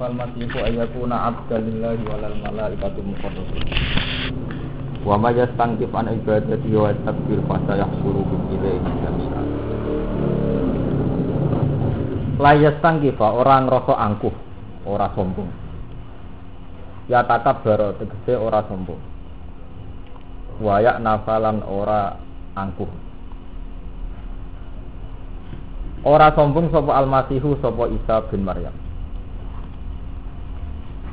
fal masihu ayyakuna abdan lillahi walal malaikatu muqarrabun wa ma yastankif an ibadati wa takbir fa sayahsuruhum ilaihi jami'an. La yastankifa orang ngrasa angkuh ora sombong. Ya takabbar tegese ora sombong. Wayak nafalan ora angkuh. Ora sombong sapa almasihu sapa Isa bin Maryam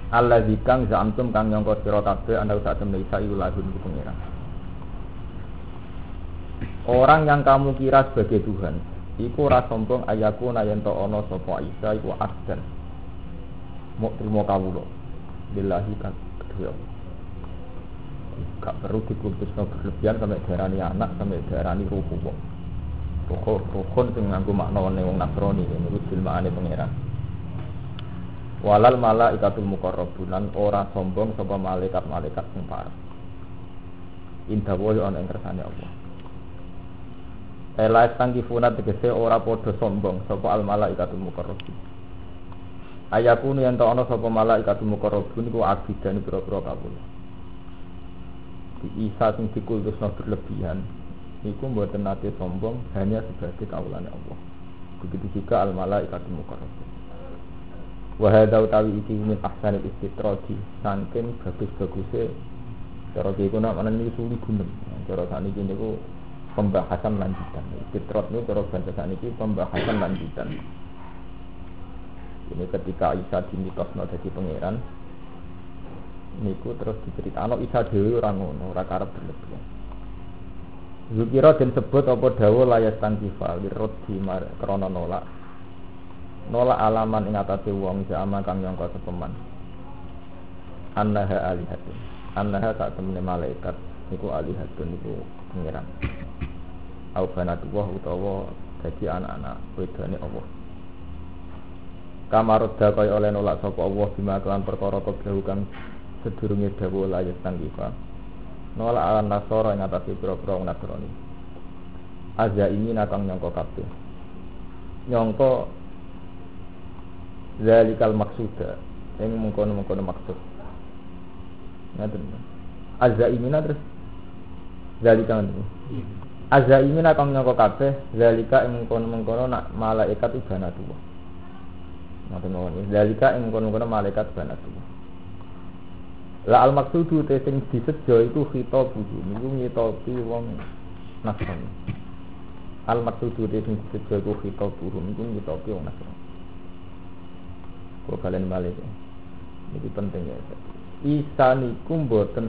Allah kang zamtum kang nyangka sira kabeh ana sak temne Isa iku lahun ku pengiran Orang yang kamu kira sebagai Tuhan, iku ora sombong ayaku yen to ana sapa Isa iku asdan. Mau terima kawula. Billahi kan kedua. Gak perlu dikutusno berlebihan sampai darani anak sampai darani wong. Ruhu ruhun sing nganggo makna wong Nasrani niku jilmaane pangeran. Walal malaikatul muqarrabun ora sombong sapa malaikat-malaikat sing parek. Indah wa ana ing kersane Allah. Ela tangkifuna tegese ora padha sombong sapa al malaikatul muqarrabun. Ayakunu yen ana sapa malaikatul muqarrabun iku abidan pira-pira kawula. Di Isa sing dikultusno berlebihan iku mboten nate sombong hanya sebagai kawulane Allah. Begitu juga al malaikatul muqarrabun. Wa hadza utawi iki min ahsanil istitradi saking bagus-baguse cara iki nak mana ini suli gunem. Cara saniki niku pembahasan lanjutan. Fitrot itu cara bahasa saat ini pembahasan lanjutan. Ini ketika Isa dimitosno jadi pangeran, niku terus diceritakan Isa dewi orang ngono, orang karep berlebihan. Zukira dan sebut apa dawa layas tankifa lirot di krono nolak nolak alaman ing atase wong jama kang nyangka sepeman. Annaha alihatun. Annaha sak temene malaikat niku alihatun niku pangeran. Au banatullah utawa dadi anak-anak wedane Allah. Kamarudda kaya oleh nolak sapa Allah bima kelan perkara keblahu kang sedurunge dawuh la yastangifa nolak ala nasara ing atase pira-pira wong Azza ini nakang nyangka kabeh. Nyangka zalikal maksuda yang mengkono-mengkono maksud ngaten Azza ini terus zalika Azza ini nak kang nyangka kabeh zalika ing mengkono-mengkono nak malaikat ibanatullah. Ngoten mawon. Zalika ing mengkono-mengkono malaikat ibanatullah. La al maksudu te sing disejo iku khitab niku ngitopi wong Nasrani. Al maksudu te sing disejo iku khitab niku ngitopi wong Nasrani. Kok kalian balik ya. Ini penting ya. Isa niku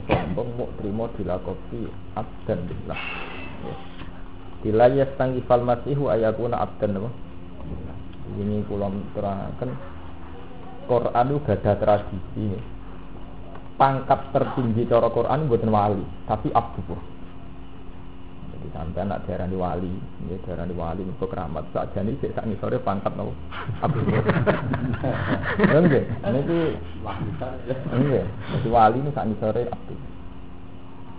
sombong mau trimo dilakopi abdan billah. Bila yastangi fal masihu ayakuna abdan? Ini kula terangkan Quran itu gada tradisi pangkat tertinggi cara Quran buatan wali tapi abdu jadi sampai anak daerah wali ini daerah wali untuk keramat saja nih saya sangi sore pangkat no abdu enggak ini enggak jadi wali ini sangi sore abdu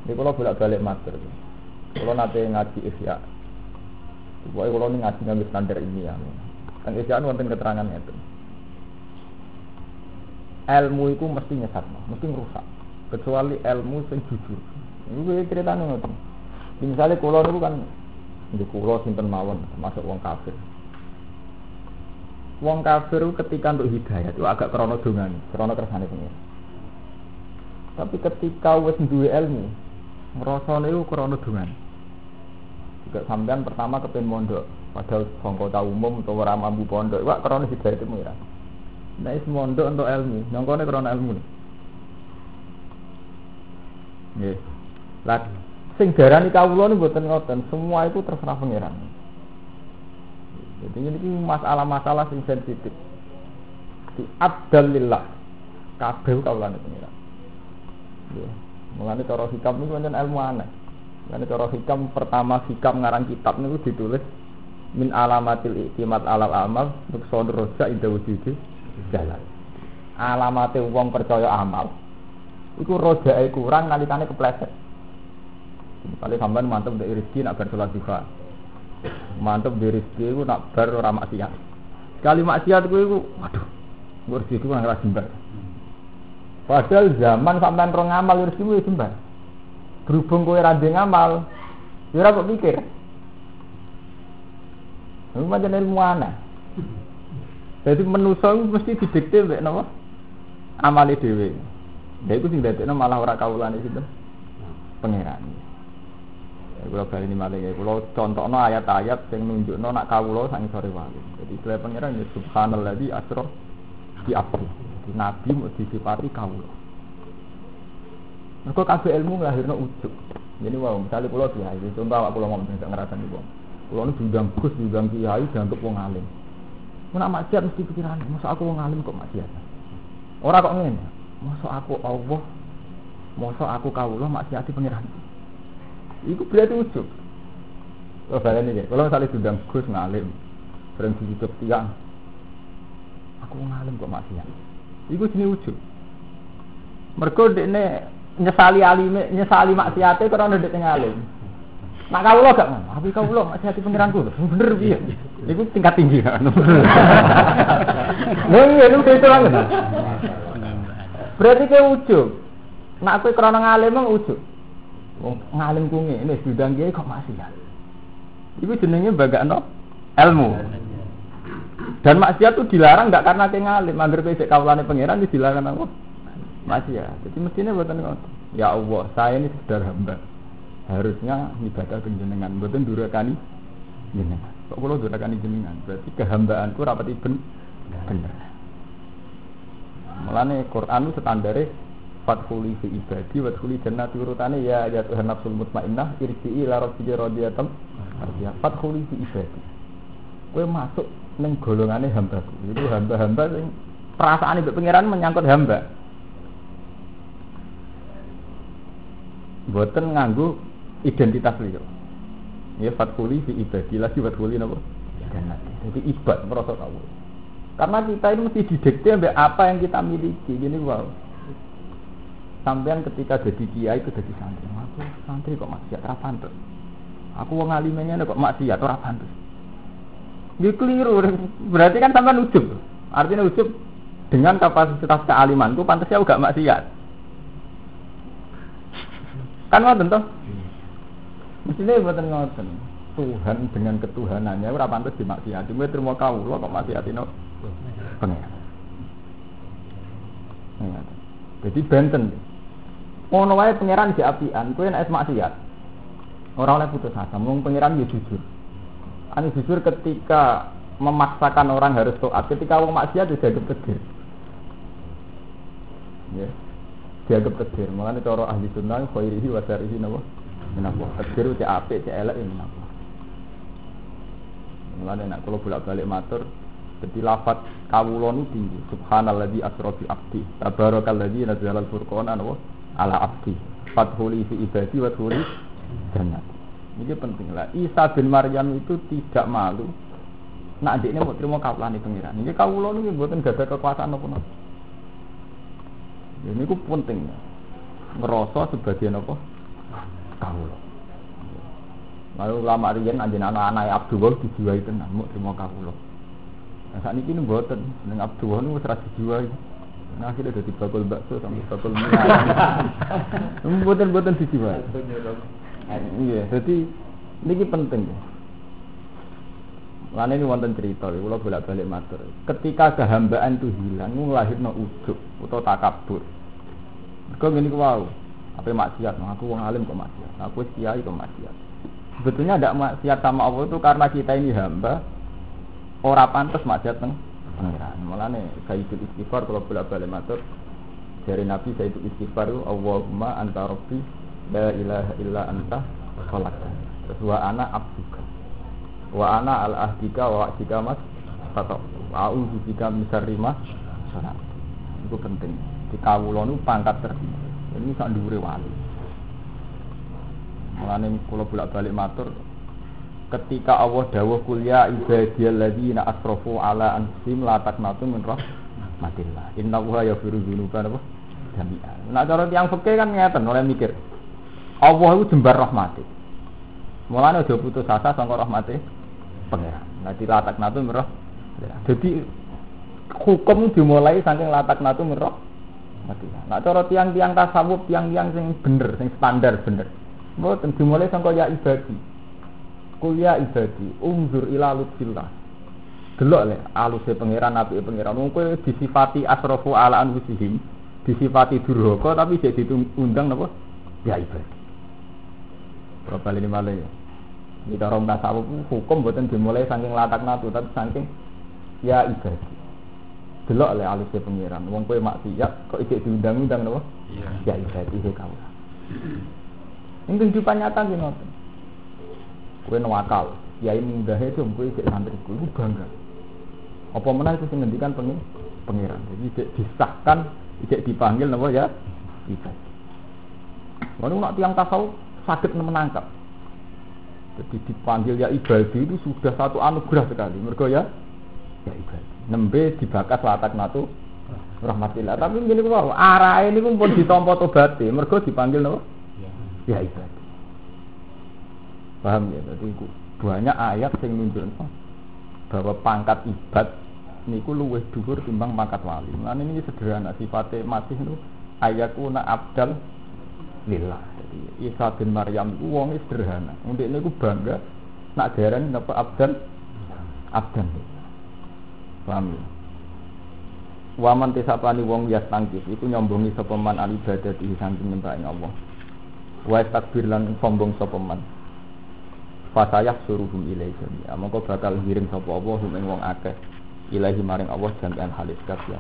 ini kalau bolak balik mater kalau nanti ngaji isya, pokoknya kalau ini ngaji ngambil standar ini ya. Kan isya wonten keterangan itu. Ilmu itu mesti nyesat, mesti merusak. Kecuali ilmu yang jujur. Ini ceritanya ngoten. Misalnya kalau itu kan di kulo sinten mawon termasuk wong kafir. Wong kafir ketika untuk hidayah itu agak krono dongan, krono kersane pengen. Tapi ketika wis duwe ilmu, ngrasane iku krana dongan. Juga sampean pertama kepen mondok, padahal sangka umum atau ora mampu pondok, wak krana hidayah itu ya. Nek is mondok untuk ilmu, nyongkone krana ilmu. Nggih. Lah sing darani kawula niku mboten ngoten, semua itu terserah pangeran. Jadi ini masalah-masalah sing sensitif. Di abdalillah kabeh kawulane pangeran. Nggih. Mulane cara hikam niku pancen ilmu aneh. Mulane cara hikam pertama hikam ngarang kitab niku ditulis min alamatil iktimat alal amal untuk sodur roja inda wujudi jalan. Alamate wong percaya amal. Iku rojae kurang nalikane kepleset. Kali sampean mantep dari rezeki nak bar salat duha. Mantep dari rezeki iku nak bar ora maksiat. Kali maksiat kuwi iku waduh Gue rezeki kurang ngerasa jembar. Padahal zaman sampean rong ngamal rezeki wis jembar. Berhubung kowe ra ngamal, ya ora kok pikir. Itu macam ilmu aneh. Jadi manusia mesti didikte mbek napa? Amale dhewe. Lha iku sing dadekno malah ora kawulane sinten? Pangeran. Kula bali ini malah ya kula contohno ayat-ayat sing nunjukno nak kawula sang sore wali. Jadi istilah pangeran ya subhanalladzi asra di apa? Di nabi mau disifati kawula. Mergo kabeh ilmu nglahirno ujug. Jadi wow, misalnya pulau kiai, contoh awak pulau ngomong tidak ngerasani wong. Pulau ini diundang gus, diundang kiai, dianggap wong alim. Mana maksiat mesti pikiran, masa aku wong alim kok maksiat? Orang kok ngene, masa aku Allah, masa aku kawula maksiati pangeran. Iku berarti ujug. Oh, balen iki. Kalau misalnya diundang gus ngalim, sering dihidup tiang, aku wong alim kok maksiat. Iku jenis ujug. Mergo dekne nyesali alime nyesali maksiate karena ndek ngalim. Nak kawula gak ngono, tapi kawula maksiati pangeranku lho. Bener piye? Iku tingkat tinggi kan. Lha iya niku itu. Berarti ke ujug. Nak kowe krana ngalim mong ujug. Wong ngalim ku ngene bidang kiai kok maksiat. Iku jenenge bagakno ilmu. Dan maksiat itu dilarang enggak karena ke ngalim, agar kowe sik pangeran itu dilarang apa? maksiat. Jadi mestinya buatan. Ya Allah, saya ini sekedar hamba. Harusnya ibadah jenengan, buatan durakani jenengan. Kok kalau durakani jenengan, berarti kehambaanku rapat iben bener. Mulane Quran itu standare Fathuli fi ibadi Fathuli jannati urutane ya ya Tuhan nafsul mutmainnah irji'i ila rabbika radiyatan artinya Fathuli fi ibadi Kowe masuk ning golongane hambaku. Itu hamba-hamba sing perasaan ibu pangeran menyangkut hamba. Boten nganggu identitas liya. Ya fatkuli fi ibadi lagi fatkuli napa? Jannati. Jadi ibad merasa tahu. Karena kita ini mesti didikte apa yang kita miliki. Gini wow. Sampean ketika jadi kiai itu jadi santri. Aku santri kok maksiat ora pantes. Aku wong alimenya kok maksiat ora pantes. Dia keliru. Berarti kan sampean ujub. Artinya ujub dengan kapasitas kealimanku pantasnya juga maksiat. Kan ngoten toh? Mestinya buatan ngoten. Tuhan dengan ketuhanannya ora pantes. Kowe terima kawula kok maksiatino pengen. Jadi benten. Ngono wae pangeran di apian, kowe nek maksiat. Ora oleh putus asa, mung pangeran ya jujur. Ani jujur ketika memaksakan orang harus taat, ketika wong maksiat dianggap kedir. Ya. Dianggap kedir. Makanya cara ahli sunnah khairihi wa syarihi napa? Menapa? Kedir itu apik, cek elek menapa? Mulane nek kula bolak-balik matur jadi lafat kawula tinggi. Subhanalladzi asra bi abdi. Tabarakalladzi nazzala al-furqana ala abdi. Fathuli fi ibadi wa thuli jannah. Ini penting lah. Isa bin Maryam itu tidak malu. Nak adiknya mau terima kawulane pengiran. Ini kawula nu mboten gadah kekuasaan apa-apa. Ini ku penting. Ngerasa sebagian apa? Kawula. Lalu ulama riyen anjen anak-anak Abdullah dijiwai tenan mau terima kawula. Nah, saat ini ini buatan, dengan Abdullah ini serasi jiwa Nah, akhirnya udah bakul bakso sampai bakul mie. Buatan-buatan dijiwai. Iya, jadi ini penting ya. Lain ini wonten cerita, kalau bolak balik matur. Ketika kehambaan itu hilang, ngelahirno ujuk atau takabur. Kau gini wow, apa maksiat? Aku wong alim kok maksiat, aku kiai kok maksiat. Sebetulnya ada maksiat sama Allah itu karena kita ini hamba, ora pantas maksiat teng pangeran. Mulane sayyidul istighfar kalau bolak-balik matur dari Nabi sayyidul istighfar Allahumma anta rabbi la ilaha illa anta khalaqtani. Terus wa ana abduka. Wa ana al ahdika wa ahdika mas tato. A'udzu bika min syarri ma Itu penting. Di kawula nu pangkat tertinggi. Ini sak dhuwure wali. Mulane kula bolak-balik matur ketika Allah dawuh kuliah ibadiyal ladzina asrafu ala anfusihim la taqnatu min rahmatillah. Innallaha yaghfiru dzunuba apa? Jami'an. Nah cara tiyang fikih kan ngeten oleh mikir. Allah itu jembar rahmati. Mulane aja putus asa sangka rahmati pangeran. Nah la taqnatu min rahmatillah. Jadi hukum dimulai saking latak natu merok mati. Nah cara tiang-tiang tasawuf, tiang-tiang sing bener, sing standar bener. Mboten dimulai sangka ya ibadi. Kuliah ibadi, umzur ila lutfillah. Delok le aluse pangeran apike pangeran. Wong kowe disifati asrafu ala anfusihim, disifati durhaka tapi jadi diundang napa? Ya ibadi. Berapa ini malah ya? Ini cara tasawuf hukum buatan dimulai saking latak natu tapi saking ya ibadi. Delok oleh alusnya pengiran. Wong kowe maksiat kok ijek diundang-undang napa? Iya. Ya ibadi he kau. Ini kehidupan nyata gini Kowe nawakal, yai mudahe itu kowe ijek santriku iku bangga. Apa menah itu sing ngendikan pengi pengiran. Jadi ijek disahkan, ijek dipanggil napa ya? Ibadi. Lalu nak tiang tasawuf sakit menangkap. Jadi dipanggil ya ibadah itu sudah satu anugerah sekali. Mergo ya ya ibadah. Nembe dibakas latak natu rahmatillah. Tapi gini kok arah ini pun ditompo tobat mergo dipanggil no? Ya ibadah. Paham ya? Jadi banyak ayat yang menunjukkan bahwa pangkat ibad niku luwih dhuwur timbang pangkat wali. Nah ini sederhana sifatnya masih itu ayatuna abdal lillah. Jadi Isa bin Maryam itu wong sederhana. Untuk ini aku bangga nak darani napa abdan abdan. Paham ya? Waman tisapani wong yas tangkis itu nyombongi sapa man al ibadah di samping nyembah Allah. Wa takbir lan sombong sapa man. Fasayah suruhum ilaihi jami'a. Mongko bakal ngirim sapa Allah hum ing wong akeh ilahi maring Allah jami'an halis kabeh.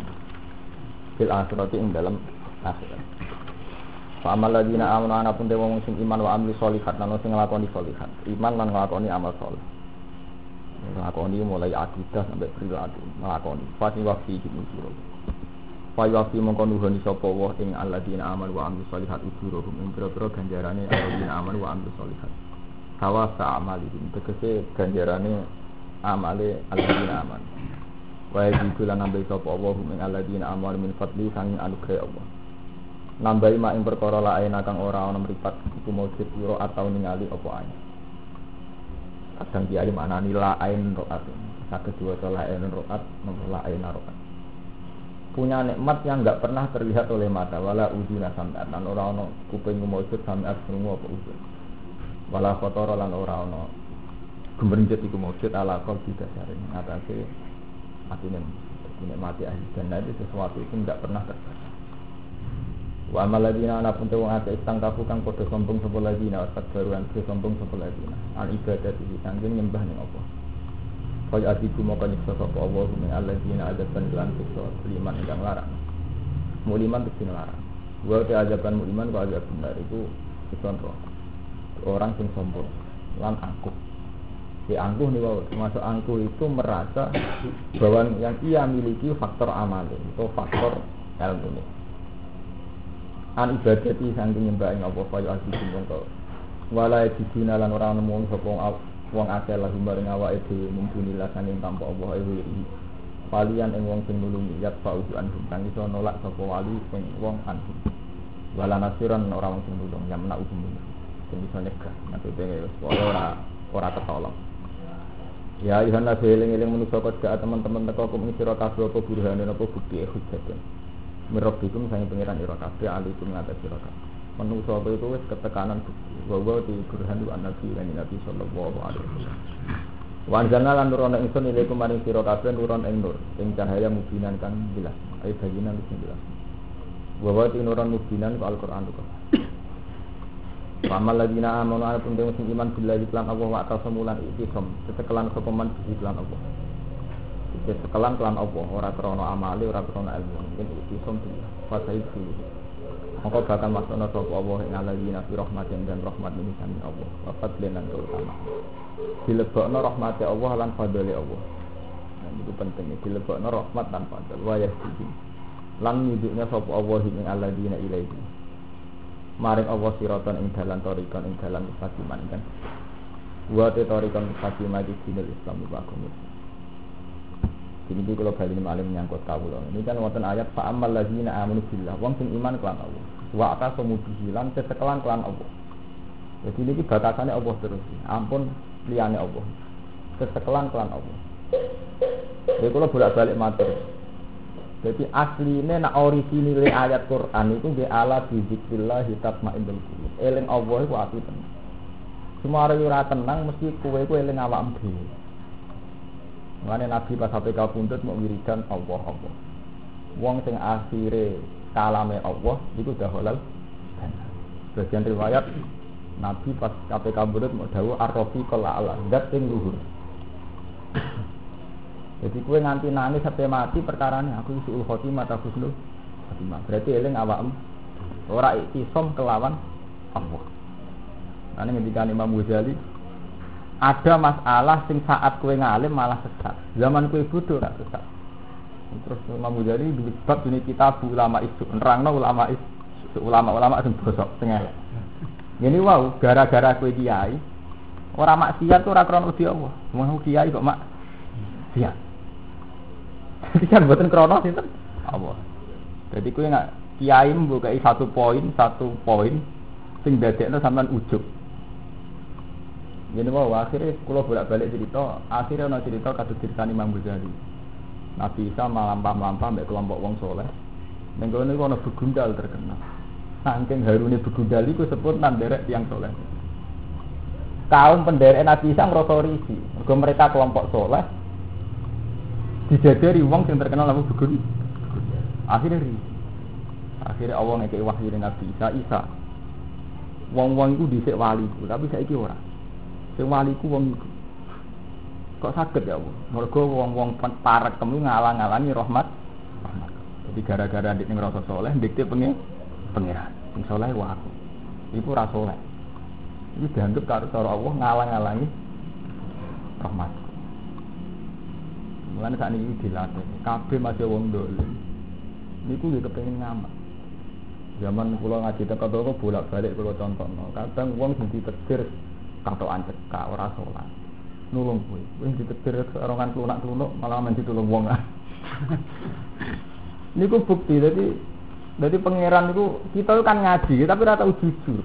Fil akhirati ing dalam akhirat. Fa amal ladina amanu ana pun wong sing iman wa amil sholihat lan sing nglakoni sholihat. Iman lan nglakoni amal saleh. Nglakoni mulai akidah sampai perilaku nglakoni. Fa sing wafi iki sira. Fa wafi mongko nuhoni sapa wa ing alladzina amanu wa amil sholihat ujurahum ing pira-pira ganjarane alladzina amanu wa amil sholihat. Sawa sa amalihim. Tegese ganjarane amale alladzina amanu. Wa yajidu lan nambahi sapa Allah ing alladzina amanu min fadli sanging anugerah Allah. Nambahi mak ing perkara lain kang ora ana mripat iku maujud ira atau ningali apa ae. Kadang kiai maknani lain roat. Saged diwaca lain roat nomor lain roat. Punya nikmat yang enggak pernah terlihat oleh mata. Wala uduna sampean lan ora ana kuping maujud sampean krungu apa udun wala khotara lan ora ana gemerjet iku maujud ala qalbi dasare ngatasi atine mati ahli jannah itu sesuatu itu enggak pernah terjadi Wa amal ladina ana pun wong akeh istang kafu kang padha sombong sapa ladina wasat baruan ke sombong sapa ladina. Al ibadah iki kangge nyembah ning apa. Kaya atiku moko nyiksa sapa Allah min alladzina adaban lan siksa liman ingkang larang. Muliman itu larang. Wa te ajaban muliman kok ajab benar itu contoh. Orang sing sombong lan angkuh. Si angkuh nih wow, termasuk angkuh itu merasa bahwa yang ia miliki faktor amal itu faktor ilmu an ibadati saking nyembah ing apa kaya asih mongko wala didina lan ora nemu sapa wong akeh lah maring awake dhewe mung dunillah saking tanpa Allah ewe Walian ing wong sing nulungi yat fa'u anhum kang iso nolak sapa wali sing wong anhum. Wala nasiran ora sing nulung yang menak usum sing iso nyegah maksude ora ora ketolong Ya ayuhan nabi eling-eling manusa kok teman-teman teko kum sira kabeh apa burhane apa bukti hujjatun Mirabikum saya pengiran ira kabeh alikum ngatas ira kabeh. Menungso itu wis ketekanan. Bahwa di burhan wa nabi lan nabi sallallahu alaihi wasallam. Wan jana lan nurono ingsun ilaikum maring sira kabeh nuron ing nur, ing cahaya mubinan kan jelas. Ayo baginan wis jelas. Bahwa di nuron mubinan Al-Qur'an itu. Pamal ladina amanu ana pun sing iman billahi lan Allah wa tasamulan ikisom. Setekelan sapa man bi lan Allah. Jadi sekelan kelan Allah, ora krono amali, ora krono ilmu. Mungkin isom tuh, fasa itu. Maka bakal maksudnya sapa Allah yang ala fi rahmatin dan rahmat ini sami Allah. Wafat dan terutama. Dilebokno rahmati Allah lan fadli Allah. Nah, itu pentingnya dilebokno rahmat dan fadl. Wa yahdi. Lan nyuduknya sapa Allah ing alladzina ilaihi. Maring Allah siratan ing dalan torikon ing dalan kesakiman kan. Wa te torikon kesakiman di dinul Islam wa agama ini kalau kali ini malam menyangkut kawula. Ini kan wonten ayat fa amal ladzina amanu billah. Wong sing iman kelan Allah. Wa atasamu bihi lan sesekelan kelan Allah. Jadi ini batasannya Allah terus. Ampun liyane Allah. Sesekelan kelan Allah. Jadi kalau bolak-balik matur. Jadi aslinya nak orisinil ayat Quran itu di ala bizikrillah tatmainnul qulub. Eling Allah iku ati tenang. Semua ora tenang mesti kowe ku eling awakmu dhewe. Mane Nabi pas sampai kabundut mau wiridan Allah Allah. Wong sing akhire kalame Allah itu udah halal. Sebagian riwayat Nabi pas KPK kabundut mau dawuh ar-rafiqul a'la, zat sing luhur. Jadi kue nganti nangis sampai mati perkara ini aku suul khotimah atau husnul. Berarti eling awam ora isom kelawan Allah. Nanti ketika Imam Ghazali ada masalah sing saat kue ngalim malah sesat. Zaman kue bodoh ora sesat. Terus Imam Ghazali di bab ini kitab ulama itu nerangno ulama itu ulama-ulama sing bosok elek. Ini wow, gara-gara kue kiai orang maksiat tuh ora krono Allah. Mau kiai kok mak siap. Jadi kan buatan kronos itu Allah. Jadi kue nggak kiai membuka satu poin, satu poin, sing dadekno sampean ujub. Jadi mau akhirnya kalau bolak balik cerita, akhirnya ada cerita kata cerita Imam Ghazali. Nabi Isa melampah melampah mbak kelompok wong soleh. Ini kono begundal terkenal. Saking harune begundal itu sebut nanderek tiang soleh. Kaum penderek Nabi Isa merasa risi. Mereka kelompok soleh, dijajari wong yang terkenal nama begun. Akhirnya ri. Akhirnya Allah ngekei wahyu dengan Nabi Isa Isa. Wong wong itu disek waliku tapi saya iki ora. Sing waliku wong kok sakit ya Allah? Mergo wong wong parek kemu ngalang-alangi rahmat rahmat. Jadi gara-gara dik ngerasa soleh dikte pengen pengiran sing soleh wa aku. Itu ora soleh. Itu dianggap karo Allah ngalang-alangi rahmat Mulane saat ini dilatih. Kabeh masih wong dolim. Niku nggih kepengin ngamak. Zaman kula ngaji teko toko bolak-balik kula contohno. Kadang wong sing ditetir katokan cekak ora salat. Nulung kuwi. Wong ditetir seorangan klunak-klunuk malah men ditulung wong. niku bukti jadi jadi pangeran itu kita kan ngaji tapi rata jujur.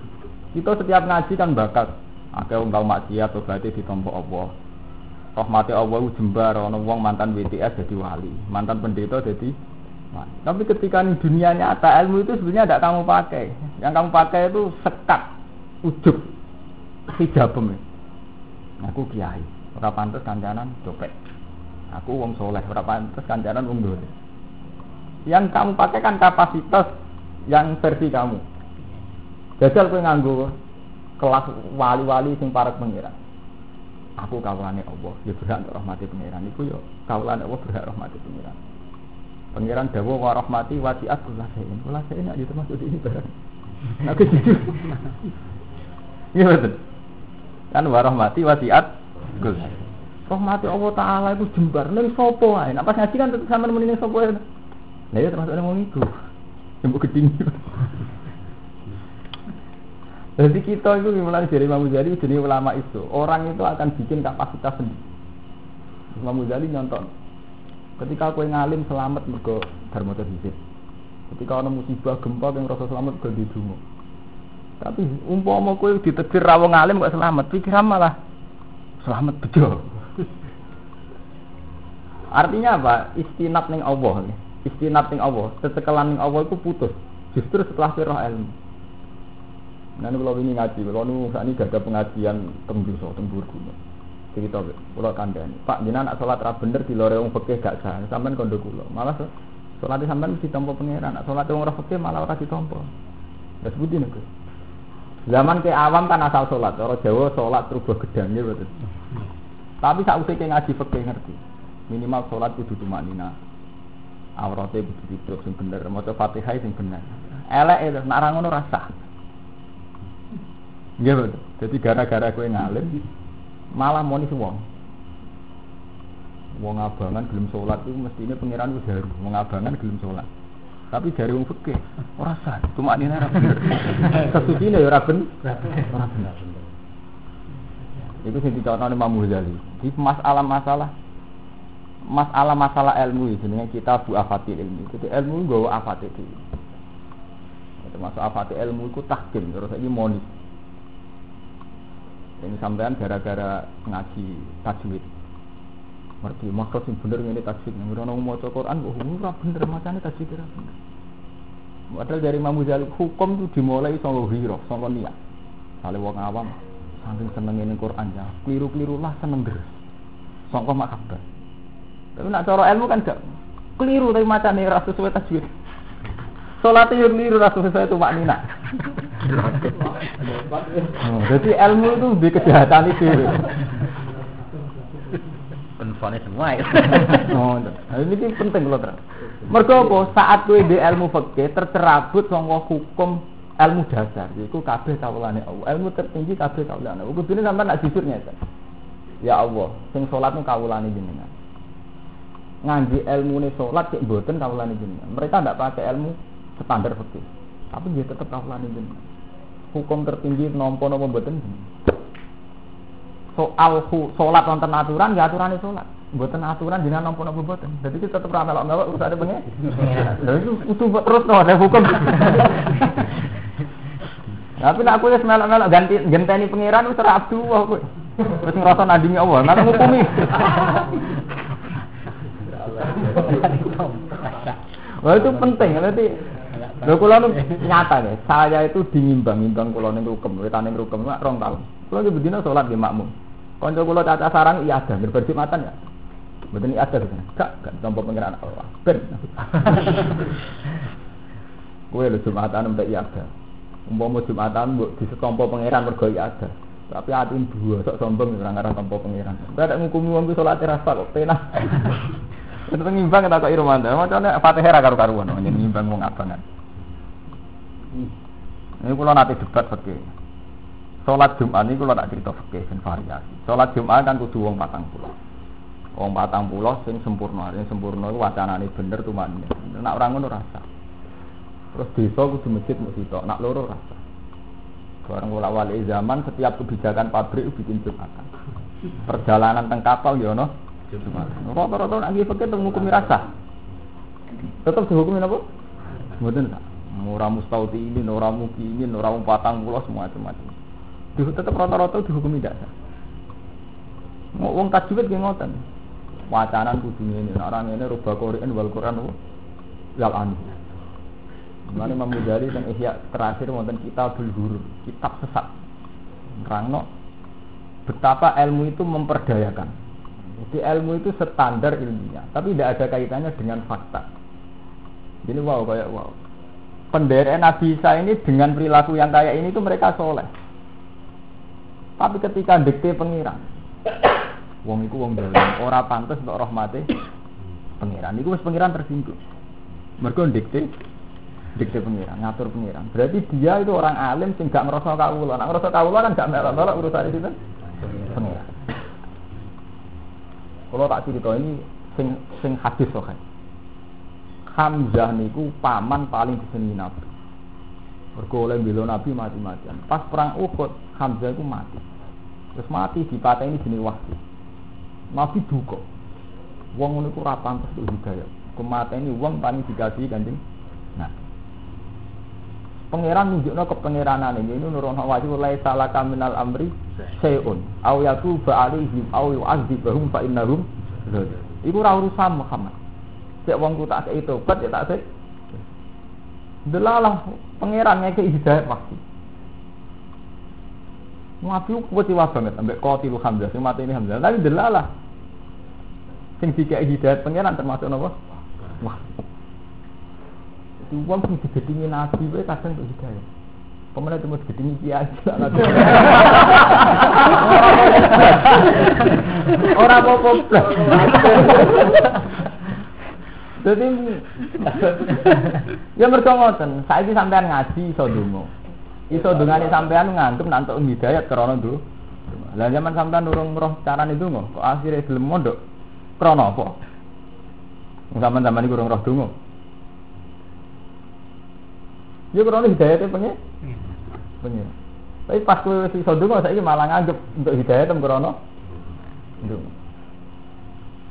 Kita setiap ngaji kan bakat. Ada wong tau maksiat berarti ditompo Allah rahmati Allah jembar ono wong mantan WTS jadi wali, mantan pendeta jadi. Tapi ketika di dunia nyata ilmu itu sebenarnya tidak kamu pakai. Yang kamu pakai itu sekat, ujub, hijabem. Aku kiai, ora pantes kancanan copet. Aku wong soleh, ora pantes kancanan wong. Yang kamu pakai kan kapasitas yang versi kamu. Jajal kowe nganggo kelas wali-wali sing para pengira aku kawulane Allah ya berhak untuk rahmati pangeran. Iku ya kawulane Allah berhak rahmati pangeran. Pangeran dawa wa rahmati wasiat kula sayin kula sayin nek termasuk di ini barang aku jujur iya betul kan wa rahmati wasiat kula rahmati Allah taala itu jembar. Ning sapa wae nek pas ngaji kan sampean muni ning sapa wae nah ya termasuk ning wong iku. Sing geding jadi kita itu mulai dari Imam Ghazali jenis ulama itu orang itu akan bikin kapasitas sendiri. Imam Ghazali nyonton. Ketika kue ngalim selamat mergo dharma terhijab. Ketika ada musibah gempa yang rasa selamat ke dungo. Tapi umpama kue ditetir rawong ngalim gak selamat, pikiran malah selamat bejo. Artinya apa? Istinat ning Allah. Istinat ning Allah. Setekelan ning Allah itu putus. Justru setelah ilmu. Ini kalau ini ngaji, kalau nu ini gak ada pengajian tembus, tembur gunung. Cerita, kalau kandani. Pak, jinak nak sholat rap bener di lore wong fakih gak sah, sampean kondo kulo. Malah sholat sampean mesti tompo pangeran, nak sholat wong ora fakih malah ora ditompo. Ya sebutin aku. Zaman ke awam kan asal sholat, orang Jawa sholat terus gedangnya betul. Tapi saat usia ngaji fakih ngerti. Minimal sholat kudu tumanina. Auratnya kudu duduk sing bener, maca Fatihah sing bener. Elek itu, nak ngono rasa. Iya betul. Jadi gara-gara kue ngalim malah monis wong. Wong abangan gelem sholat itu mestinya pangeran itu haru. Wong abangan gelem sholat. Tapi dari wong fikih ora sah. Cuma ini ora bener. Kesucine ya ora ben. Ora bener. Itu sing dicontoh Imam Ghazali. Di masalah-masalah masalah-masalah ilmu itu jenenge kita bu afatil ilmu. Jadi ilmu nggawa afatil itu. Termasuk afatil ilmu itu tahkim terus ini monis. Ini sampean gara-gara ngaji tajwid. Ngerti maksud sing bener ngene tajwid. Nek ono maca Quran kok ora bener macane tajwid ora bener. Padahal dari Imam Ghazali hukum itu dimulai saka hiro, saka niat. Sale wong awam saking seneng ini Quran ya, keliru-keliru lah seneng terus. Sangka makabar. Tapi nak cara ilmu kan gak keliru tapi macane ora sesuai tajwid. Salat yo keliru ora sesuai itu maknina. Oh, jadi ilmu itu di kejahatan itu. Penfone semua ya. Oh, nah, ini penting loh terus. Mergo apa? Saat kowe di ilmu fikih tercerabut saka hukum ilmu dasar, yaiku kabeh kawulane Allah. Ilmu tertinggi kabeh kawulane Allah. Kudune sampean nak jujur nyata. Ya Allah, sing salat nu kawulane jenengan. Ngaji ilmune salat cek mboten kawulane jenengan. Mereka ndak pakai ilmu standar fikih. Tapi dia tetap kawulane jenengan. Hukum tertinggi nompo nompo mboten soal salat wonten aturan ya aturane salat. Mboten aturan jenengan nampa-nampa mboten. Jadi kita tetep ra melok-melok urusane pengen. Lha itu terus no ada hukum. Tapi nek aku wis melok-melok ganti genteni pangeran ora abdu wae kowe. Wis ngrasa nandingi Allah, nang ngukumi. Wah itu penting nanti Lho kula nu nyata nih, saya itu dinimbang-nimbang kula ning rukem, wetane rukem mak rong tahun. Kula iki bedina salat nggih makmum. Kanca kula caca sarang iya ada, berjumatan ya. Mboten iya ada gitu. Gak, gak tampa pengiran Allah. Ben. Kowe lho Jumatan mbek iya ada. Umpama Jumatan mbok disetompo pangeran mergo iya ada. Tapi hati dua, sok sombong ora ngarah tampa pangeran. Mbak ada ngukumi wong salat rasa kok penak. Itu ngimbang tak kok irmanda. Macane Fatihah ra karo-karuan, nyimbang wong abangan. Ini kalau nanti debat fakir. Sholat Jumat ini kalau nak cerita fakir dan variasi. Sholat Jumat kan kudu wong patang pulau. Wong patang pulau sing sempurna, sing sempurna itu wacana ini bener tuh mana. Nak orang ngono rasa. Terus desa kudu masjid mau sitok, nak loro rasa. Barang kula wali zaman setiap kebijakan pabrik bikin Jumatan. Perjalanan teng kapal ya no. Rata-rata nak nggih fakir rasa. Tetap dihukumi apa? Mboten tak ora mustautinin, ora mukinin, ora patang pulau semua macam-macam. Tetap rata-rata dihukumi dasar. Mau wong tajwid ki ngoten. Wacanan kudu ngene, orang ini rubah Quran wal Quran wal anu. Mulane Imam dan Ihya terakhir wonten kitabul huruf, kitab sesat. Rangno betapa ilmu itu memperdayakan. Jadi ilmu itu standar ilmiah, tapi tidak ada kaitannya dengan fakta. Jadi wow kayak wow penderet Nabi Isa ini dengan perilaku yang kayak ini itu mereka soleh. Tapi ketika dikte pengiran, wong itu wong dalam, ora pantas untuk rahmati pengiran. Itu wis pengiran tersinggung. Mereka dikte dikte pengiran, ngatur pengiran. Berarti dia itu orang alim sing gak ngerasa kawula. Nek ngerasa kawula kan gak melok-melok urusan itu pengiran. Kalau tak cerita ini sing sing hadis sokai. Hamzah niku paman paling disenengi Nabi. Mergo bela Nabi mati-matian. Pas perang Uhud, Hamzah itu mati. Terus mati di ini jenis wahyu. Nabi duka. Wong ngono iku ora pantes untuk hidayah. ini wong paling dikasih kanjeng. Nah. Pangeran nunjukno ini ini nurono wajib lai salah minal amri sayun aw yatuba alaihim aw yu'adzibahum fa innahum Iku ora urusan Muhammad. Cek wong ku tak kei tobat ya tak sik. Delalah pangeran ngeke hidayat waktu. Nabi wah banget ambek Hamzah sing mati ini Hamzah. Tapi delalah sing dikek hidayat pangeran termasuk napa? Wah. Itu wong sing digedingi Nabi wae kadang untuk hidayat. Pemenang itu mau gedingi kiai Orang apa-apa Jadi ya mergo ngoten, saiki sampean ngaji iso donga. Iso dongane sampean nganggep nantuk hidayat krana nduk. Lah zaman sampean urung roh carane donga, kok akhire gelem mondok. Krana apa? Zaman zaman iki urung roh donga. Ya krana hidayate pengen. Pengen. Tapi pas kowe wis iso donga saiki malah nganggep untuk hidayat tem krana nduk.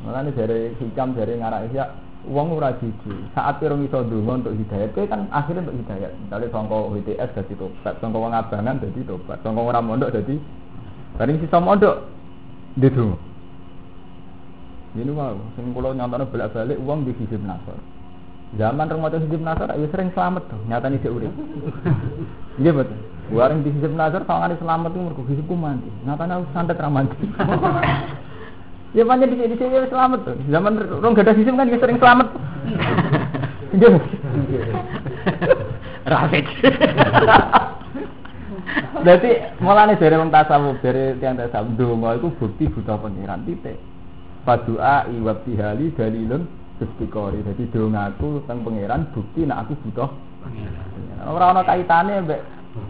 Malah dari hikam dari ngarak ya Uang ora jiji. Saat pirang iso ndonga untuk hidayat, kowe kan akhirnya untuk hidayat. Misalnya sangka WTS dadi tobat, sangka wong abangan dadi tobat, sangka ora mondok dadi bareng sisa mondok ndedonga. Ini mau, sing kula nyontone bolak-balik uang di hizib nasor. Zaman remaja hizib nasor ya sering selamat tuh, nyatanya dia urip. Iya betul. Wareng di hizib nasor sawangane selamat tuh mergo hizibku mandi. Nyatanya aku santet ra mandi. Ya panjang di sini sini selamat tuh. Zaman rong gak ada hizib kan dia sering selamat. Iya. Rafid. Jadi mulane dari wong tasawuf, dari tiang tasawuf donga iku bukti buta pangeran titik. Padua iwab tihali dalilun istiqori. Jadi dongaku teng pangeran bukti nek aku butuh pangeran. Ora ana kaitane mbek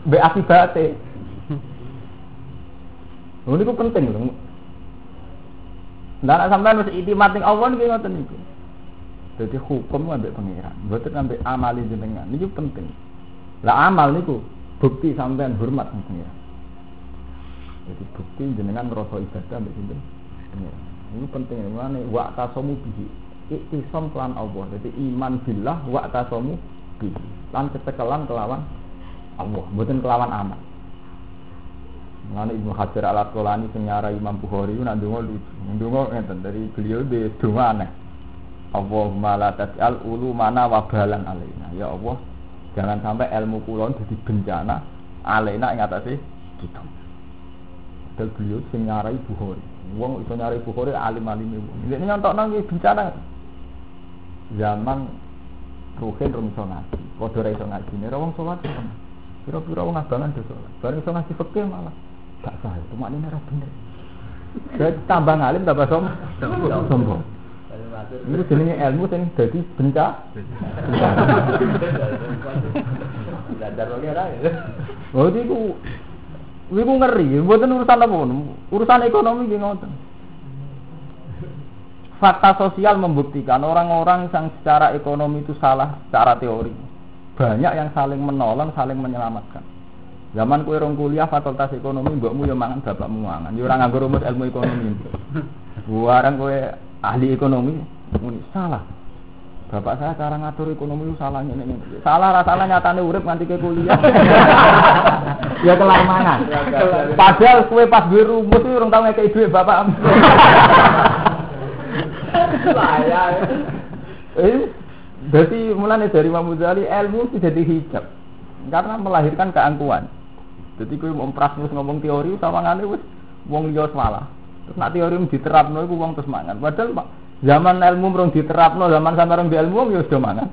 mbek akibate. Lha niku penting lho. Lah nek sampean wis itimat ning Allah niku ngoten niku. Jadi hukum ambek pangeran, mboten ambek amali jenengan. Niku penting. Lah amal niku bukti sampean hormat ning pangeran. Jadi bukti jenengan ngrasa ibadah ambek sinten? Ini penting ini mana wa tasomu bihi. Iktisam kelan Allah. Jadi iman billah wa tasomu bihi. Lan kecekelan kelawan Allah, mboten kelawan amal. Mengenai Ibnu Hajar al Asqalani nyarai Imam Bukhari nak ndonga lucu. Ndonga ngeten dari beliau de donga aneh. Allahumma la tas'al ulu mana wabalan alaina. Ya Allah, jangan sampai ilmu kulon jadi bencana alaina ing atase kita. Padahal beliau sing nyarai Bukhari. Wong iso nyarai Bukhari alim-alim wong. Ini nyontokno nggih bencana. Zaman Ruhin rum iso ngaji, padha ra iso ngaji. Nek wong salat Kira-kira wong abangan do salat. Bareng iso ngaji fikih malah gak sah. Itu maknane ora bener. Jadi tambah ngalim tambah som sombong. Ini jenenge ilmu. Dadar lagi ora. Oh iku iku ngeri, mboten urusan apa Urusan ekonomi ngoten. Fakta sosial membuktikan orang-orang yang secara ekonomi itu salah secara teori. Banyak yang saling menolong, saling menyelamatkan. Zaman kue rong kuliah fakultas ekonomi, mbokmu yo mangan bapakmu mangan. Yo ora nganggo rumus ilmu ekonomi. Buarang kue ahli ekonomi, muni salah. Bapak saya cara ngatur ekonomi itu salahnya ini, ini. Salah rasanya nyatane urip nganti ke kuliah. ya kelamangan. Padahal kue pas gue rumus itu orang tahu ngekei duit bapak. Saya. Eh, jadi mulanya dari Imam Ghazali ilmu itu jadi hijab karena melahirkan keangkuhan. Jadi kue mau prasmus ngomong teori sama ngane wis wong liya salah. Terus nak teori diterapno iku wong terus mangan. Padahal Pak, zaman ilmu mrung diterapno, zaman sampe rong di ilmu ya sudah mangan.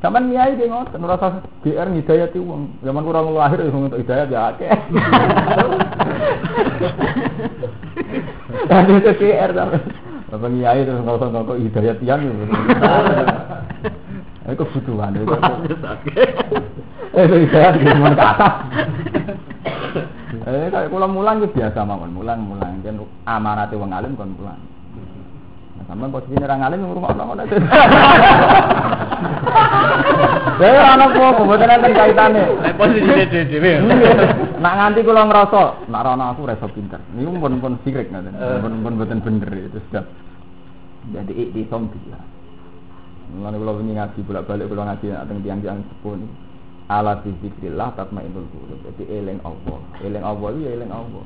Zaman miai dia ngoten ora usah GR ngidayati wong. Zaman kurang lahir ya untuk hidayat ya akeh. Dan itu GR sampe. Bapak Kiai terus ngokok-ngokok hidayat gitu. Itu kebutuhan itu. Eh, hidayat gimana ke atas. Eh, kayak kula mulang itu biasa mawon, mulang-mulang. Kan amanate wong alim kon mulang. Nah, sampean posisi orang alim ngrungokno ngono aja. Ya ana apa mboten enten kaitane. Posisi dhewe. Nak nganti kula ngrasa, nak rono aku reso pinter. Niku pun pun sirik ngoten. Pun pun mboten bener itu sudah. Jadi iktisom billah. Mulane kula wingi ngaji bolak-balik kula ngaji nak teng tiang-tiang sepuh niku. Ala zikrillah tatmainnul qulub. Jadi eling Allah. Eling Allah ya eling Allah.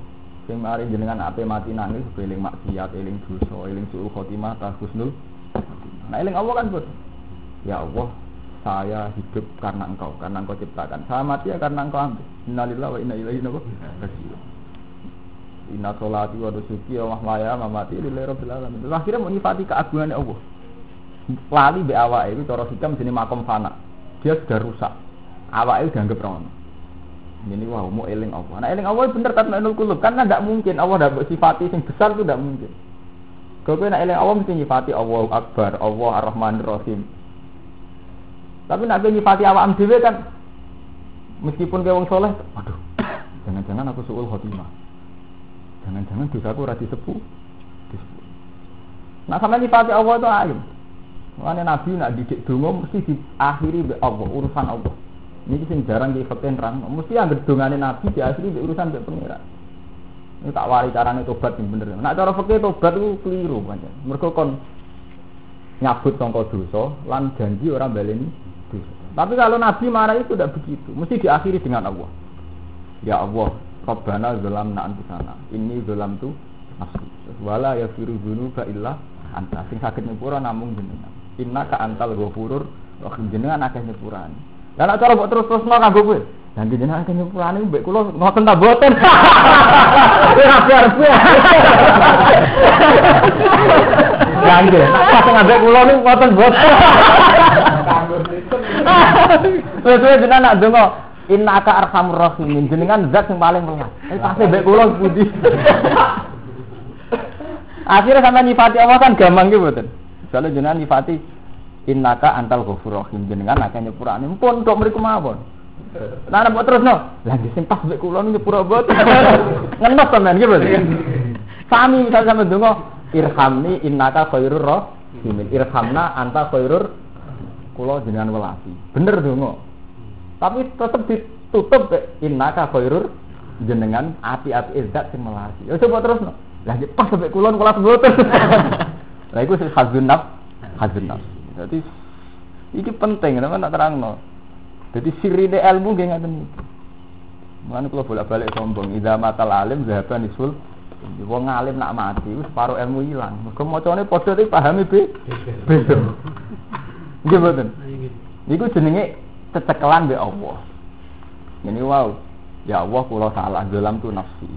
Sing mari jenengan ape mati nangis eling maksiat, eling dosa, eling suul khotimah, ta husnul. Nah eling Allah kan bos. Ya Allah, saya hidup karena engkau, karena engkau ciptakan. Saya mati ya karena engkau ambil. Innalillahi wa inna ilaihi raji'un. Inna sholati wa nusuki wa mahmaya mamati lillahi rabbil alamin. Terus akhirnya menifati keagungan Allah. Lali be awake itu cara hikam jenis makom fana. Dia sudah rusak. Awake dianggap rono. Ini wah mau eling Allah. Nah eling Allah bener kan nol kulub kan tidak mungkin Allah tidak bersifati sing besar itu tidak mungkin. Kalau nak eling Allah mesti nyifati Allah Akbar, Allah Ar-Rahman Ar-Rahim. Tapi nak nyifati awak dhewe kan meskipun ke wong soleh, aduh, jangan-jangan aku suul khotimah. Jangan-jangan dosaku ora disepu. Disebut. Nah sama nyifati Allah itu alim. Makanya Nabi nak didik dongo mesti diakhiri be Allah, urusan Allah. Ini sing jarang di fakir terang. Mesti yang dongane Nabi diakhiri be urusan be pengiran. Ini tak wari carane tobat yang bener. Nak cara fakir tobat itu keliru banyak. Mereka kon nyabut sangka dosa lan janji orang baleni dosa. Tapi kalau Nabi marah itu tidak begitu. Mesti diakhiri dengan Allah. Ya Allah, Rabbana zalamna anfusana. Ini zalam tu nafsi. Wala yafiru dzunuba illa anta sing sakit nyepura namung jenengan inna ka antal ghafurur rahim jenengan akeh nyepurane lah nek cara mbok terus-terusno kanggo kowe dan jenengan akeh nyepurane mbek kula ngoten ta boten ora biar Ganggu, nak pas ngambek kula niku ngoten boten. Terus jenengan nak donga innaka arhamur rahimin jenengan zat yang paling welas. Eh pasti mbek kula pundi. Akhirnya sampai nyifati Allah kan gampang gitu betul. Misalnya jenengan nyifati innaka antal ghafur rahim jenengan akeh nyepurane pun kok mriku mawon. Nah, nek terus no, lagi sing pas mbek kula nyepura boten. Ngenes sampean gitu. Sami misal sampe donga irhamni innaka khairur rahimin. Irhamna anta khairur kula jenengan welasi. Bener donga. Tapi tetep ditutup innaka khairur jenengan api-api izzat sing melasi. Ya coba terus no. Lah pas sampai kulon kelas mboten. Lah iku sing hazun naf, hazun naf. Dadi iki penting teman tak terangno. Dadi sirine ilmu nggih ngaten iki. Mulane kula bolak-balik sombong, idza matal alim zahaba nisul Wong alim nak mati wis separuh ilmu ilang. Mergo macane tapi pahami be. Beda. Nggih mboten. Niku jenenge cecekelan be Allah. Ini wow. Ya Allah kula salah dalam tu nafsi.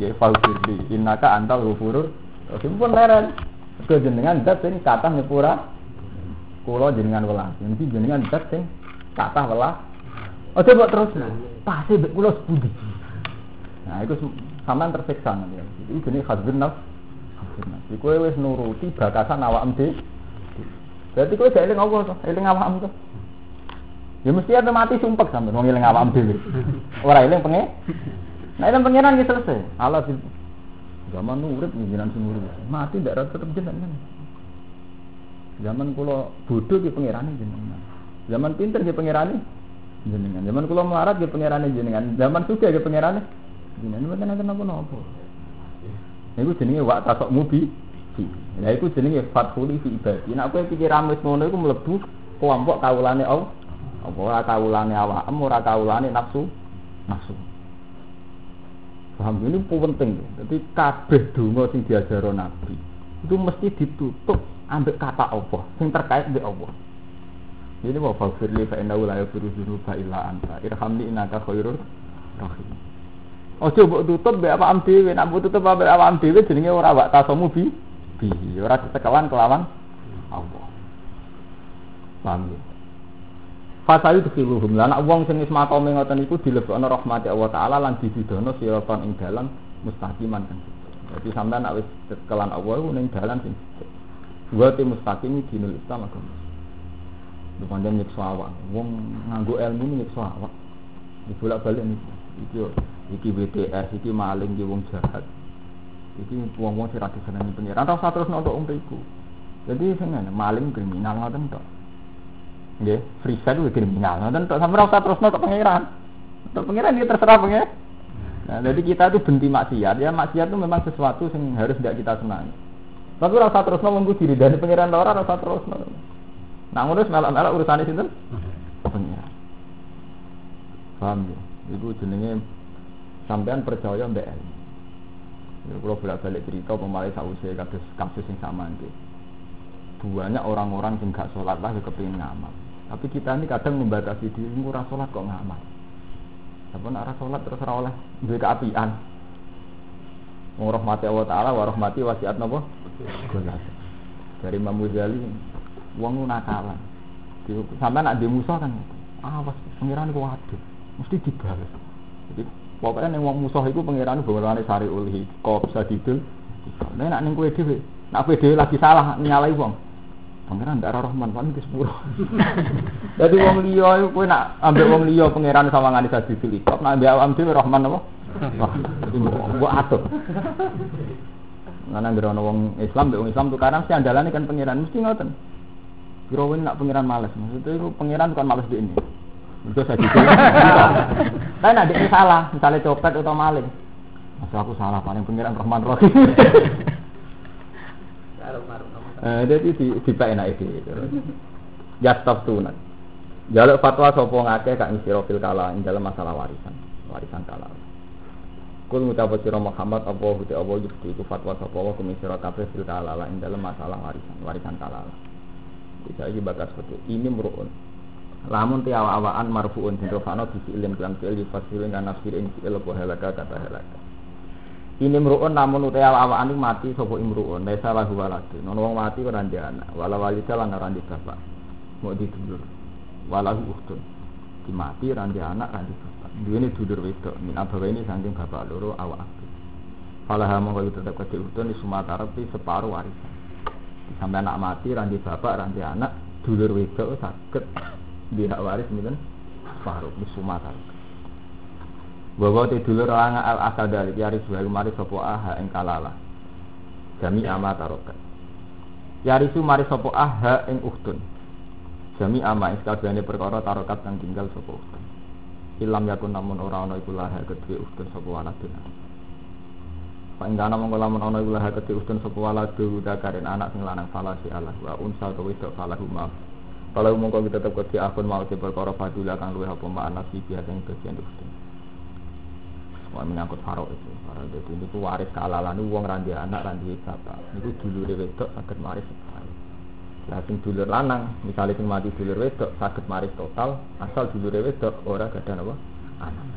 Ya faufirli innaka antal ghafurur rahim pun leren. Ke jenengan zat sing kathah nyepura kula jenengan welas. Jadi jenengan zat sing kathah welas. Ojo mbok terus. Pasti mbek kula sepundi. Nah, itu sampean tersiksa nanti. Itu jenis hadzun nafs. Hadzun nafs. Iku wis nuruti bakasan awakmu dhewe. Berarti kowe gak eling apa to? Eling awakmu to. Ya mesti ada mati sumpek sampean wong eling awakmu dhewe. Ora eling pengen Nah itu pengiran gitu selesai. Allah di zaman urip jenengan sing urip. Mati ndak rata tetep jenengan. Zaman kula bodoh ki pengirane jenengan. Zaman pinter ki pengirane jenengan. Zaman kula melarat ki pengirane jenengan. Zaman sugih ki pengirane jenengan. Mboten nenten napa-napa. Niku jenenge wak tasok mubi. Lah iku jenenge fathuli fi ibadi. Nek kowe pikiran wis ngono iku mlebu kelompok kawulane Allah. Apa ora kawulane awakmu, ora kawulane nafsu. Nafsu. Paham ini penting. Jadi kabeh donga sing diajaro Nabi itu mesti ditutup ambek kata Allah sing terkait dengan Allah. Ini mau fakirli fa inna la yaghfiru dzunuba illa anta. Irhamni innaka khairur rahim. Ojo mbok tutup mbek apa dhewe, nek mbok tutup mbek am dhewe jenenge ora wak tasamu bi bi, ora ditekawan kelawan Allah. Paham ya? Fasayu dikhiluhum lan wong sing wis makome ngoten iku dilebokno rahmati Allah taala lan dibidono siratan ing dalan mustaqiman kan. Jadi sampean nek wis kelan Allah ning dalan sing Wa te mustaqim dinul Islam agama. Lu pandang nyiksa awak. Wong nganggo ilmu nyiksa awak. Dibolak-balik niki. Iki iki BTS, iki maling, iki wong jahat. Iki wong-wong sing ra disenengi pengiran. Ora usah terus nonton umriku. Jadi sing maling kriminal ngoten tok. Nggih, free sale kuwi kriminal. Ngoten tok sampe ora terusno tok pangeran. Tok pangeran dia terserah pangeran. Nah, jadi kita itu benci maksiat. Ya maksiat itu memang sesuatu yang harus tidak kita senangi. Tapi ora usah terusno mengku diri dari pangeran ora ora usah terusno. Nah, ngurus melak-melak urusane sinten? Pangeran. Paham ya? Iku jenenge sampean percaya mbek ilmu. Ya, kalau bolak-balik cerita pemalai sausai kasus kasus yang sama itu. Banyak orang-orang yang gak sholat lah kepingin ngamal. Tapi kita ini kadang membatasi diri, murah sholat kok ngamal. Tapi nak sholat terus oleh duwe keapian. Wong rahmati Allah taala wa rahmati wasiat napa? Gulat. Dari Imam Ghazali wong nakalan. Sampai nak di musuh kan awas pengiran ku waduh mesti dibalas. Jadi pokoknya ning wong musuh iku pengiran bawane sari ulhi kok bisa didul. Nek nak ning kowe dhewe, nak kowe dhewe lagi salah nyalai wong. Pangeran ndak rahman kan ke sepuro. Dadi wong liya kowe nak ambek wong liya pangeran sawangane dadi kok nak ambek awam dhewe rahman apa? Wah, mbok atur. Nana ngira wong Islam wong Islam tukaran si andalane kan pangeran mesti ngoten. Kira nak pangeran males, maksudnya itu pangeran bukan males di ini. Itu saya gitu. Tapi nak ini salah, misalnya copet atau maling. Masa aku salah, paling pangeran Rahman Rahim. Eh, jadi di di enak itu. Ya stop tunan. Jaluk fatwa sopo ngake kak isi rofil kala dalam masalah warisan, warisan kala. Kul ngucap sira Muhammad apa huti apa yufti iku fatwa sapa wa kumi sira kabeh fil ing masalah warisan, warisan kalala. Bisa iki bakat seperti ini meruun. Lamun ti awa-awaan marfuun den rofano bisi ilin kelam fi'il yufasilin kan nafsir ing fi'il apa kata halaka. Ini meruun namun utai awa-awaan mati sapa imruun, desa lahu waladu. Nono wong mati ora anak, wala walida lan ora bapak. Mau didulur. Walahu uhtun. Di mati ora anak. Duwene dulur wedok, min abawa ini saking bapak loro awak abdi. Falaha mongko itu tetep kedhe uhtun di Sumatera separuh warisan. Sampai anak mati ndek bapak, ndek anak, dulur wedok saged di hak waris mungkin separuh di Sumatera. Bahwa te dulur lang al asadali yaris wa mari sapa aha ing kalala. Jami ama tarokat. Yarisu mari sapa aha ing uhtun. Jami ama sakabehane perkara tarokat kang tinggal sapa uhtun. Ilam yakun namun ora ana iku laha kedue uhtun sapa waladun. Pak ing kana mongko lamun ana iku laha kedue uhtun sapa waladu dakarin anak sing lanang falasi Allah wa unsa to wedok falahu ma. Kalau mongko kita tetep kedhe akun mau di perkara fadula kang luwih apa ma nasi biasa ing bagian uhtun. Wah menyangkut faro itu. Faro itu waris kealalan uang randi anak randi bapak. Itu dulur wedok maris separuh. Lah sing dulur lanang, misalnya sing mati dulur wedok sakit maris total, asal dulur wedok ora gadah apa? Anak.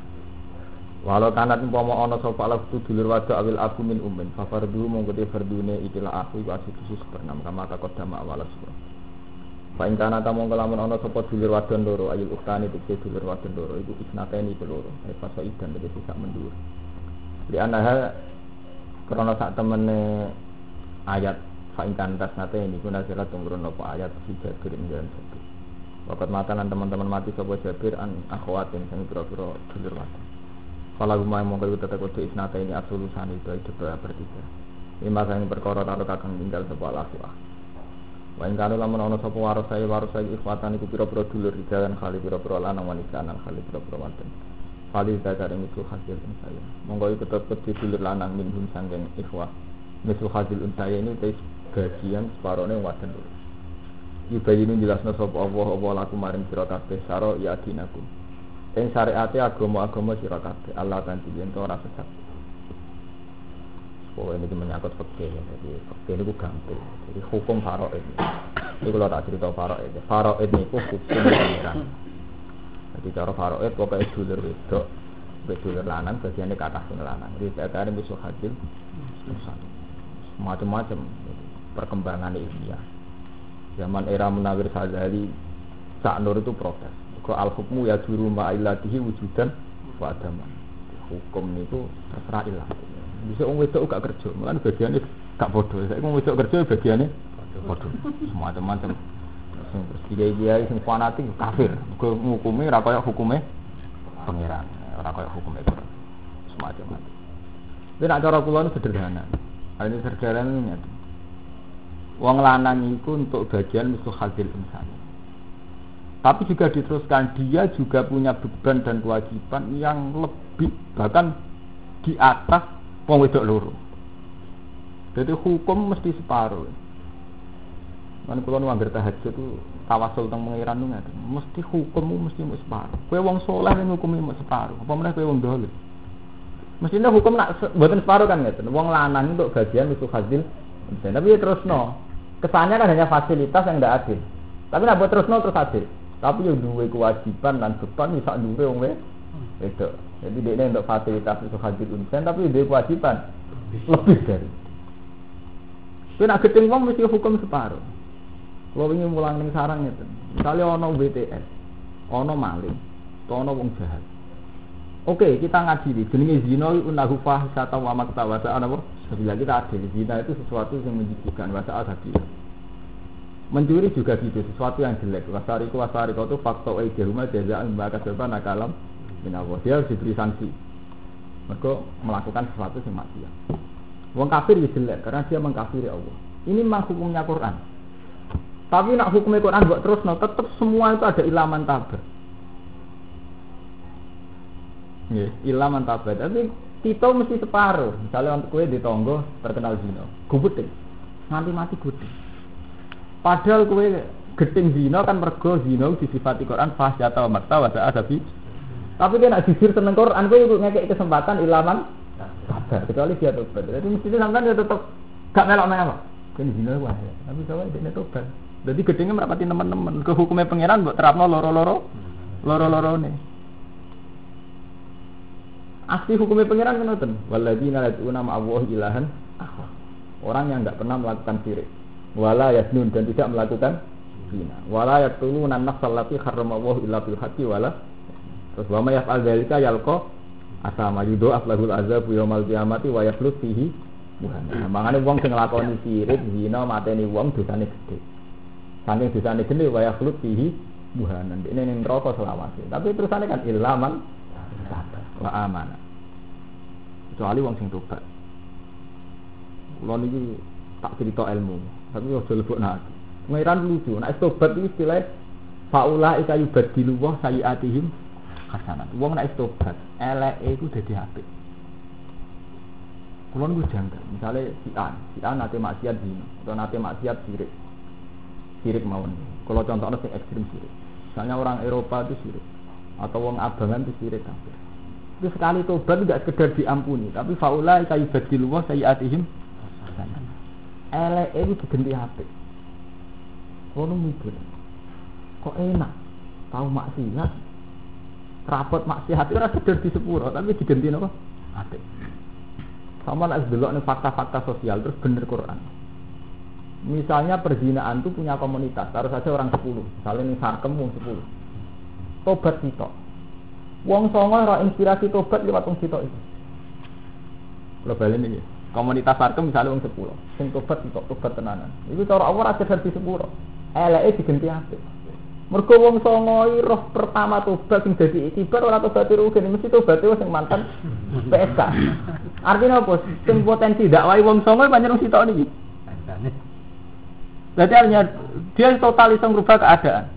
Walau kanat umpama ana sapa ala tu dulur wadok awil abu min ummin, fa fardu mongko te fardune ikilah aku iku asih khusus bernam kama takut dama awal surah. Fa ing kana ta mongko lamun ana sapa dulur wadon loro ayul uktani tekse dulur wadon loro iku isnateni peloro e paso idan tegese sak mendur. Di anaha krana sak temene ayat fa ing kana tasnate ini kuna sira tumurun apa ayat si Jabir ing jalan Jabir. Wakat matanan teman-teman mati sapa Jabir an akhwatin sing pira-pira dulur wadon. Kalau rumah mongko iku tetep kudu isnate ini asulusan itu itu bertiga. Lima sang perkara karo kakang tinggal sapa lasuah. Wa ing kana lamun waras saya waras saya ikhwatan iku pira-pira dulur di jalan kali pira-pira lanang wanita lan kali pira-pira wadon. Kali zakar ing itu hasil saya. Monggo iku tetep di dulur lanang minhum sangking ikhwah. Misu hasil saya ini bagian separone wadon loro. Yubayinu jelasna sapa Allah apa laku maring sira kabeh saro ya dinakum. Ing syariate agama-agama sira kabeh Allah kan yen ora sesat. Pokoknya ini menyangkut fikih ya. Jadi fikih itu gampang. Jadi hukum faraid. Ini kalau tak cerita faraid. Faraid ini hukum pengiran. Jadi cara faraid pokoknya dulur wedok, dulur lanang bagiannya kata sing lanang. Jadi saya kira musuh hasil macam-macam perkembangan ilmiah. Zaman era Munawir Sazali, Sak Nur itu protes. Kok al hukmu ya juru ma'ilatihi wujudan wa adaman. Hukum itu terserah ilah bisa wong wedok gak kerja, malah bagiannya gak bodoh. Saya wong wedok kerja bagiannya bodoh. Semua macam Sing terus kiai sing fanatik kafir. Gue ngukumi ora koyo hukume pangeran, ora koyo hukume Quran. Semacam macam. Tapi nak cara kula sederhana. Ini sederhana ini Wong lanang itu untuk bagian musuh hasil insan. Tapi juga diteruskan dia juga punya beban dan kewajiban yang lebih bahkan di atas wong wedok loro. Jadi hukum mesti separuh. Kan kalau nu anggar tahajud itu tawasul tentang pengiran nu mesti hukummu mesti mau separuh. Kue wong soleh yang hukumnya mau separuh. Apa mana kue wong dolim? Mestinya hukum nak buatan separuh kan gitu. Wong lanang untuk bagian itu hasil. Tapi ya terus no. Kesannya kan hanya fasilitas yang tidak adil. Tapi nak buat terus no terus adil. Tapi yang dua kewajiban dan beban bisa dua wong wedok. Jadi dia untuk fasilitas itu hadir unsen, tapi dia kewajiban lebih dari. Kau nak keting wong mesti hukum separuh. Kalau ingin mulang ning sarang itu, misalnya ono BTS, ono maling, ono wong jahat. Oke, kita ngaji jenenge zina iku nahu fahisata wa makta wa sa'a apa? Bila kita adil, zina itu sesuatu yang menjijikan wa sa'a Mencuri juga gitu, sesuatu yang jelek. Wasariku wasariku itu faktor rumah jazaan mbak kasabah nakalam minawa dia harus diberi sanksi. Mereka melakukan sesuatu yang maksiat. Wong kafir ya jelek karena dia mengkafiri Allah. Ini memang hukumnya Quran. Tapi nak hukumnya Quran buat terus no tetap semua itu ada ilaman tabar. Ya, ilaman tabar. Tapi kita mesti separuh misalnya untuk kue di tonggo terkenal zino gubeting nganti mati gubeting padahal kue gedeng zino kan mergo zino disifati Quran fasyata wa makta wa sa'a tapi dia nak jujur tentang Quran, iku ngekek kesempatan ilaman sabar kecuali dia tobat. Jadi mestinya sampean dia tetap gak melok-melok. Kan zina wae. Tapi kalau dia tobat. Jadi gedenge merapati teman-teman ke hukumnya pangeran buat terapno loro-loro loro-loro nih. Asli hukumnya pangeran kan ngoten. Walladzina yad'una ma'allahi ilahan. Orang yang nggak pernah melakukan syirik. Wala yasnun dan tidak melakukan zina. Wala yaqtuluna an-nafsal lati harramallahu illa bil wala Terus wa may yaf'al dzalika yalqa asama yudo aflahul azab yaumal qiyamati wa yakhlut fihi. Nah, makane wong sing nglakoni sirik, zina, mateni wong dosane gede. Saking dosane gede wa yakhlut fihi muhana. Ini ning neraka selawase. Tapi terusane kan ilaman wa amana. Kecuali wong sing tobat. Kula niki tak cerita ilmu, tapi ojo lebokna ati. Pengiran lucu, nek tobat iki istilah faula ika yubadilu wa sayiatihim hasanat. Wong nek tobat, eleke iku dadi apik. Kulo niku janggal, misale si A, si A nate maksiat dino, atau nate maksiat sirik. Sirik mawon. Kalau contohnya sing ekstrim sirik. Misalnya orang Eropa itu sirik atau wong abangan itu sirik kafir. Itu sekali tobat tidak sekedar diampuni, tapi faula ika yubadilu wa sayiatihim hasanat. Eleke iku diganti apik. Kulo mikir, kok enak tahu maksiat rapot maksiat itu rasa di sepuro tapi diganti apa? Apik. Sama nak delok nih fakta-fakta sosial terus bener Quran. Misalnya perzinaan itu punya komunitas, harus saja orang 10. Misalnya nih sarkem wong 10. Tobat sitok. Wong songo ora inspirasi tobat lewat wong sitok itu. Kalau balik ini, komunitas sarkem misalnya wong 10. Sing tobat sitok, tobat tenanan. Itu cara Allah rasa di sepuro. Eleke diganti apik. Mergo wong songo roh pertama tobat sing dadi itibar ora tobat rugi mesti tobat wis sing mantan PSK. Artinya apa? Sing potensi dakwah wong songo pancen wong sitok niki. Berarti artinya dia total iso merubah keadaan.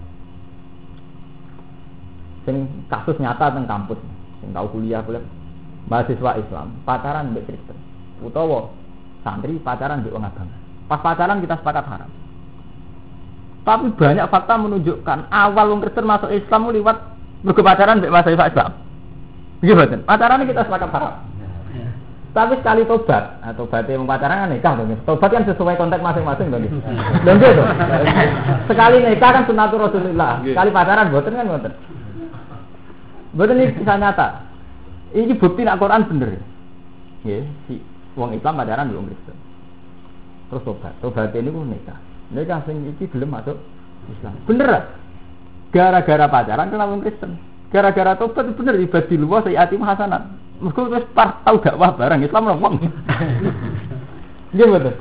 Sing kasus nyata teng kampus, sing tau kuliah kuliah mahasiswa Islam, pacaran mbek Kristen. Utawa santri pacaran mbek wong agama. Pas pacaran kita sepakat haram. Tapi banyak fakta menunjukkan awal wong Kristen masuk Islam lewat mergo pacaran mbek mahasiswa Islam. Begitu betul. Pacaran kita sepakat haram. Tapi sekali tobat, atau tobat yang pacaran kan nikah dong. Tobat kan sesuai konteks masing-masing dong. Dan gitu. Sekali nikah kan sunatul Rasulullah. Sekali pacaran boten kan boten. Boten ini bisa nyata. Ini bukti nak Quran bener. Ya, si wong Islam pacaran wong Kristen. Terus tobat. Tobat ini pun nikah. Nikah sing iki belum masuk Islam. Bener. Gara-gara pacaran kena wong Kristen. Gara-gara tobat bener ibadah di luar saya hasanat. Mergo wis par tau dakwah barang Islam wong. Nggih betul.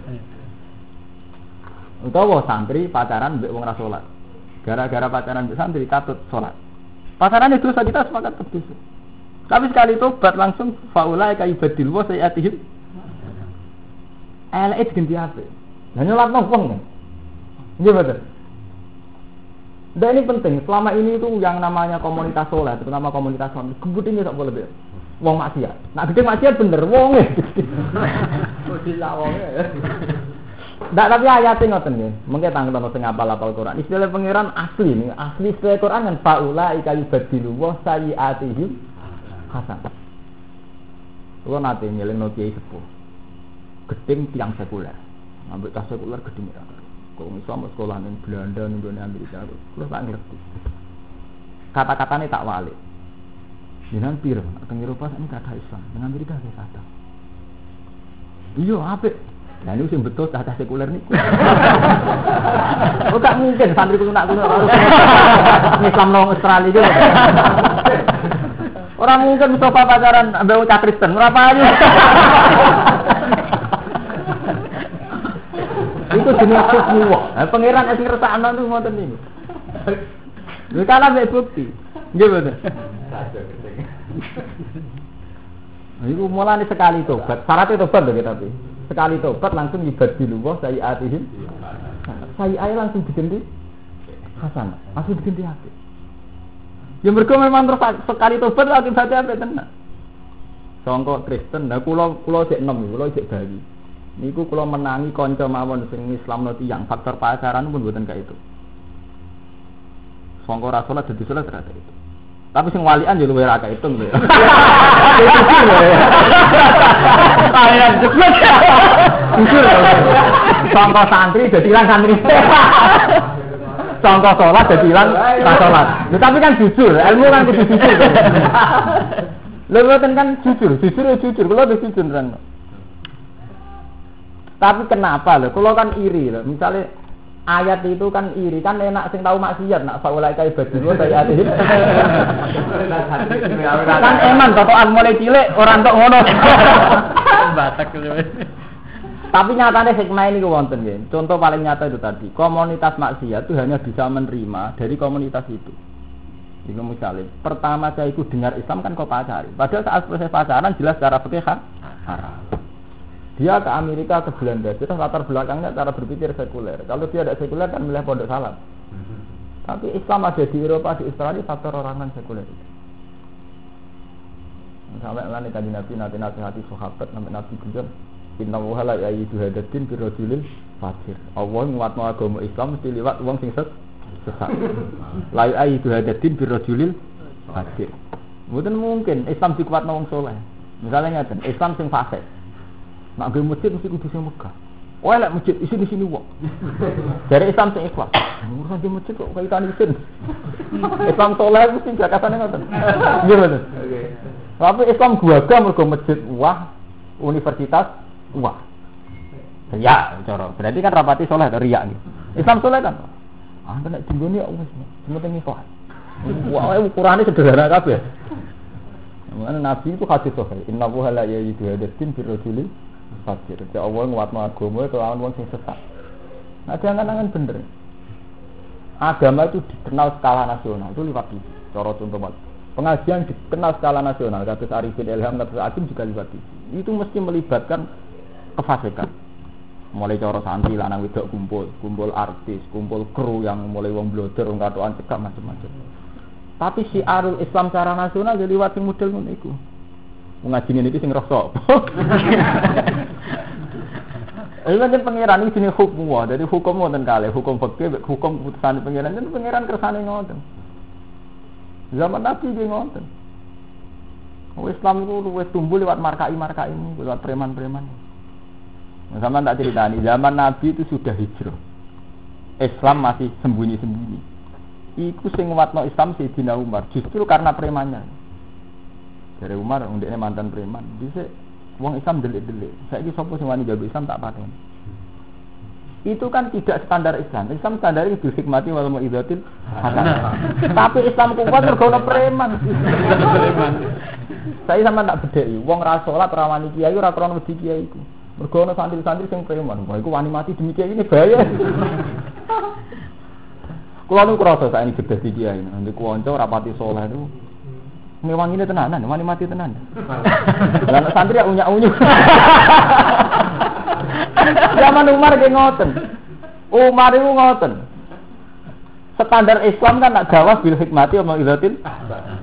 Utawa santri pacaran mbek wong ra salat. Gara-gara pacaran mbek santri katut salat. Pacaran itu dosa kita sepakat berdosa. Tapi sekali tobat langsung faulai kayu badil wa sayatihim. Elek diganti apik. Lah nyolatno wong. Nggih betul. Dan ini penting, selama ini itu yang namanya komunitas soleh, terutama komunitas soleh, kemudian tak boleh lebih. Wong maksiat. Nah gede maksiat bener wong e. Ndak tapi ayatnya ngoten nggih. Mengke tanggal sing apal-apal Quran. Istilah pangeran asli nih, asli istilah Quran kan faula ika yubadilu wa sayiatihi hasan. Kulo nate nyeling kiai sepuh. Gedeng tiang sekuler. Ambek tas sekuler gedeng ya. Kok iso sekolah ning Belanda ning Amerika. Kulo tak ngerti. Kata-katanya tak walik. Jangan piro, teng Eropa ini kata Islam, dengan Amerika kayak kata. Iya, apik. Nah ini sing betul kata sekuler nih. oh tak mungkin santri kuno nak harus Islam nong Australia juga. Orang mungkin Mustafa pacaran ambil ucap Kristen, berapa aja? Itu jenis semua. Nah, pangeran esing resakno tuh ngoten niku. Lha kalah mek bukti. Nggih betul. Nah, itu mulai sekali tobat. Syaratnya tobat loh tapi sekali tobat langsung ibad di luar saya atihim. Saya langsung diganti Hasan, langsung diganti hati. Ya mereka memang sekali tobat akibatnya apa tenang. Songkok Kristen, nah kulo kulo cek enam, kulo cek Bali. Niku kulo menangi konco mawon sing Islam no yang faktor pacaran pun buatan kayak itu. Songkok Rasulullah jadi sulit terhadap itu. Tapi sing walian yo luwih ra kehitung lho. Ayam jeblet. Jujur lho. Sangka santri dadi ilang santri. Sangka sholat dadi ilang ra sholat. Tapi kan jujur, ilmu kan kudu jujur. Lho mboten kan jujur, jujur ya jujur, kula wis jujur tenan. Tapi kenapa lho? Kalau kan iri lho. Misalnya ayat itu kan iri kan enak sing tahu maksiat nak faulai kai badil saya ati. kan eman totokan mulai cilik orang tok ngono. Batak. Tapi nyatanya hikmah ini wonten ya. Contoh paling nyata itu tadi, komunitas maksiat itu hanya bisa menerima dari komunitas itu. Itu misalnya, pertama saya ikut dengar Islam kan kau pacari. Padahal saat proses pacaran jelas secara fikih kan haram. Dia ke Amerika ke Belanda, itu latar belakangnya cara berpikir sekuler. Kalau dia tidak sekuler kan milih pondok salam. Tapi Islam ada di Eropa, di Australia faktor orang non sekuler itu. Sampai nanti tadi Nabi nanti nasihati sahabat sampai Nabi bilang Inna wuhala ya itu hadatin birojulil fajir. Allah nguatno agama Islam mesti lewat uang sing ses- sesat. Itu hadatin birojulil fajir. Mungkin mungkin Islam dikuatno wong soleh. Misalnya ngeten, Islam sing fasik. Nak gue masjid mesti kudu sing megah. Oh lek masjid isin sini wong. Dari Islam sing ikhlas. Urusan di masjid kok kaitan isin. Islam soleh mesti gakasane ngoten. Nggih betul. Tapi Islam gua mergo masjid wah, universitas wah. Ya, cara. Berarti kan rapati soleh dari riak gitu. Islam soleh kan. Ah, nek dinggone ya wis sementing ikhlas. Wah, ukurannya sederhana kabeh. Mengenai Nabi itu hadis sahih. Inna wuha la yajidu hadatin birrojuli fakir. Ya Allah nguatno agama kelawan wong sing sesat. Nah, jangan-jangan bener. Agama itu dikenal skala nasional itu lewat TV. Cara contoh. Pengajian dikenal skala nasional. Kasus Arifin Ilham, kasus Akim juga lewat TV. Itu mesti melibatkan kefasikan. Mulai cara santri lanang wedok kumpul, kumpul artis, kumpul kru yang mulai wong bloder, wong katoan cekak macam-macam. Tapi si arul Islam secara nasional jadi lewat model ngono. Ngaji ini sing rasa. Ini kan pangeran ini jenis hukum wah, jadi hukum ngoten kali, hukum fikih, hukum keputusan pangeran, jadi pangeran kersane ngoten. Zaman Nabi dia ngoten. Oh, Islam itu luwes tumbuh lewat markai markai ini, lewat preman-preman. Zaman tak cerita nih, zaman Nabi itu sudah hijrah. Islam masih sembunyi-sembunyi. Iku sing watno Islam Sayyidina Umar, justru karena premannya. Dari Umar, undeknya mantan preman. Bisa Wong Islam delik-delik. Saya ini sopo sing wani jago Islam tak paten. Itu kan tidak standar Islam. Islam standar itu hikmati walau mau idatin. Tapi Islam kuat mergo ono preman. Saya sama tak bedheki. Wong ra salat kiai ora krana wedi kiai iku. Mergo ono santri-santri sing preman. Wah iku wani mati demi kiai ini bahaya. Kulo nu krasa saiki gedhe di kiai. Nanti kuwanca rapati saleh itu Ngewang ini tenanan, wani mati tenan. Lah santri unyak-unyu. Zaman Umar ge ngoten. Umar itu ngoten. Standar Islam kan nak gawas bil hikmati omong idatin.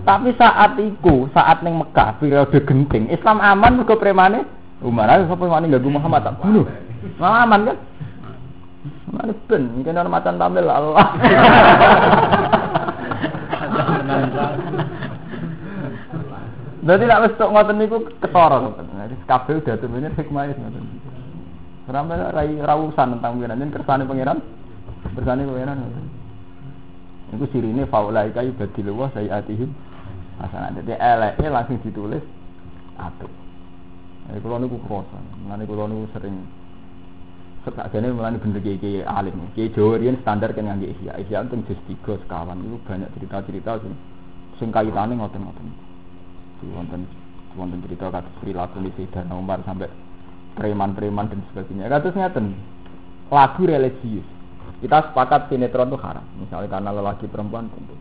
Tapi saat itu, saat ning Mekah periode genting, Islam aman mergo premane Umar ayo sapa wani ganggu Muhammad tak bunuh. Nah, aman kan? Mana ben, mungkin orang macan tampil Allah. Jadi nak wis tok ngoten niku ketara ngoten. Jadi kabeh udah temenin hikmah ngoten. Sampai rai rawusan tentang pengiran jen kersane pangeran. Bersane pangeran ngoten. Iku sirine faulaika yubadilu wa sayiatihim hasanat. Jadi eleke langsung ditulis atuh. Eh kula niku kroso. Mulane kula niku sering sakjane mulane bener kiai alim. Kiai Jawa riyen standar kan ngangge ihya. Ihya teng juz 3 sekawan itu banyak cerita-cerita sing sing kaitane ngoten-ngoten wonten wonten cerita kados perilaku di Sayyidina Umar sampai preman-preman dan sebagainya. Kados ngeten. Lagu religius. Kita sepakat sinetron itu haram. Misalnya karena lelaki perempuan kumpul.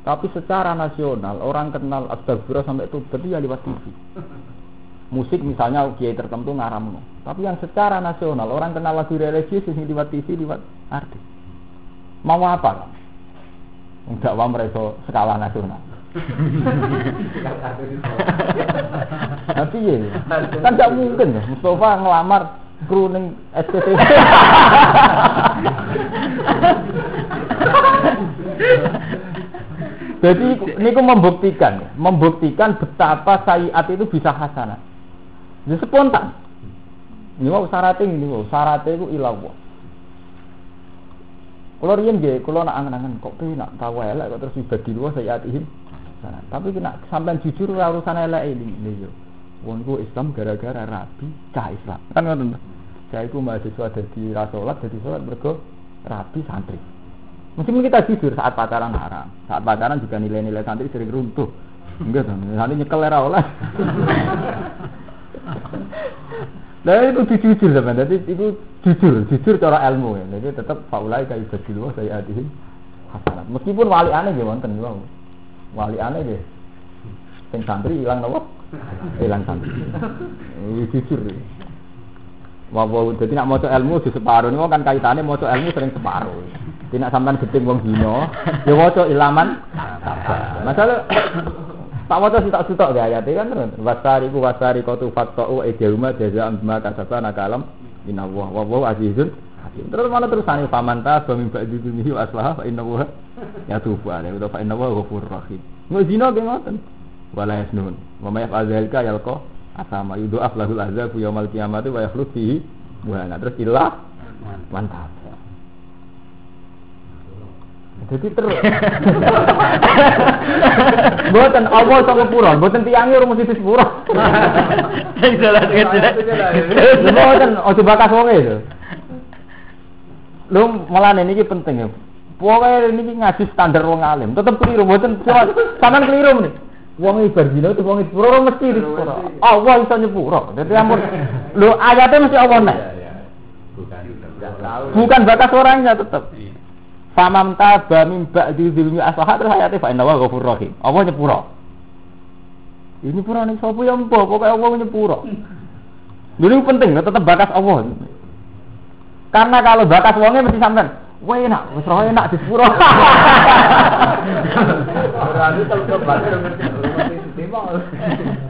Tapi secara nasional orang kenal astagfirullah sampai itu berarti ya lewat TV. Musik misalnya kiai tertentu ngaram Tapi yang secara nasional orang kenal lagu religius ini lewat TV, lewat artis. Mau apa? Enggak wah mereka skala nasional. Tapi ya, kan tidak mungkin ya. Mustafa ngelamar kru ning SPT. Jadi niku membuktikan, membuktikan betapa sayiat itu bisa hasanah. Ini spontan. Ini mau syaratnya ini mau syaratnya itu ilawah. Kalau riyen nggih, kalau nak angen-angen kok penak tahu elek kok terus dibagi dua sayiatihim. Nah, tapi kena sampean jujur ora urusan elek ini yo. Wong ku Islam gara-gara rabi cah Islam. Kan ngoten. Saya iku mahasiswa dadi ra salat, dadi salat mergo rabi santri. Meskipun kita jujur saat pacaran haram, saat pacaran juga nilai-nilai santri sering runtuh. Enggak dong, nanti nyekel era oleh. Nah itu jujur sama, jadi itu jujur, jujur cara ilmu ya. Jadi tetap faulai kayak badilu saya adihin hasanat. Meskipun wali aneh gitu, wonten wow. Wali aneh deh. Sing santri hilang nopo? Hilang santri. Jujur. Ya. Wow, jadi nak mau ilmu di separuh ini kan kaitannya mau ilmu sering separuh. Tidak sampai gedeng wong dino, ya mau ilaman. Masalah Tak waca sih tak sutok gak ayat kan terus. Wasari ku wasari kau tu fattau edeuma jaza ambma kasaba nakalam inawah wa wa azizun hakim. Terus mana terusane famanta suami mbak dunia aslah fa inna wa ya tufu ale udah fa inna wa ghafurur rahim. Nggak zina ge ngoten. Wala yasnun. Wa may yaf'al dzalika yalqa asama yudha'af lahul azab yaumal qiyamati wa yakhlud fihi wa terus ilah mantap. Jadi terus. Boten Allah iso ngepura, boten tiange ora mesti. Sing salah sing Boten ojo bakas wonge itu. Lu malah ini penting ya. Pokoknya ini ngaji standar wong alim, tetep keliru, boten sampean keliru nih. Wong ibar dina itu wong sepuro mesti disepura. Allah iso nyepura. Dadi ampun. Lho ayatnya mesti Allah nek. Bukan bakas orangnya tetap. Famam taba min ba'di zulmi aslahat terus ayatnya fa inna wa ghafurur rahim. Allah nyepura. Ini pura nih sapa ya mbok pokoke Allah nyepura. Dulu penting tetap bakas Allah. Karena kalau bakas wongnya mesti sampean Wah enak, wis roh enak di sepuro.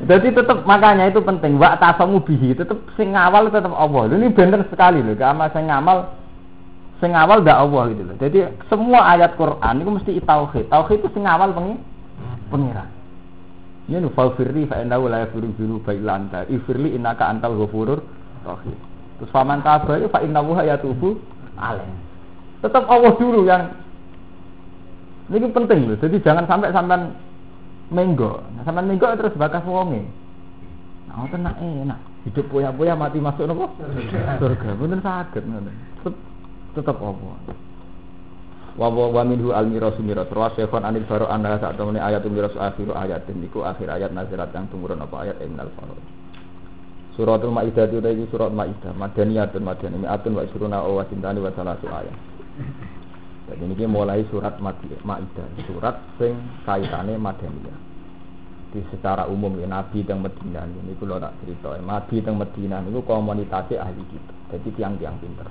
Jadi tetap makanya itu penting. Wa tasamu bihi tetap sing ngawal tetap Allah. Ini bener sekali loh. Karena sing ngamal sing awal ndak Allah gitu loh. Jadi semua ayat Quran itu mesti tauhid. Tauhid itu sing awal pengi pengiran. Ya nu faufirli fa innahu la yafiru biru illa anta. Ifirli innaka antal ghafurur rahim. Terus faman taba ya fa innahu yatubu alaih. Tetap Allah dulu yang ini penting loh. Jadi jangan sampai sampai menggo. Nah, sampai menggo terus bakas wonge. Nah, tenang enak. Hidup poya-poya mati masuk nopo? Surga. Bener sakit ngoten tetap apa wa wa wa minhu al miras miras rawa syaikhon anil faro anda saat temene ayat miras akhiru ayat niku akhir ayat nazirat yang tumurun apa ayat minal faro Suratul Maidah itu tadi surat Maidah. Madaniyatun Madani. Mi'atun wa isruna wa cintani wa salasu ayat Jadi ini mulai surat Maidah. Surat sing kaitannya Madaniyah. Di secara umum ya Nabi yang Medina. Ini kalau tak cerita Nabi yang Medina itu komunitasnya ahli kita jadi tiang-tiang pinter.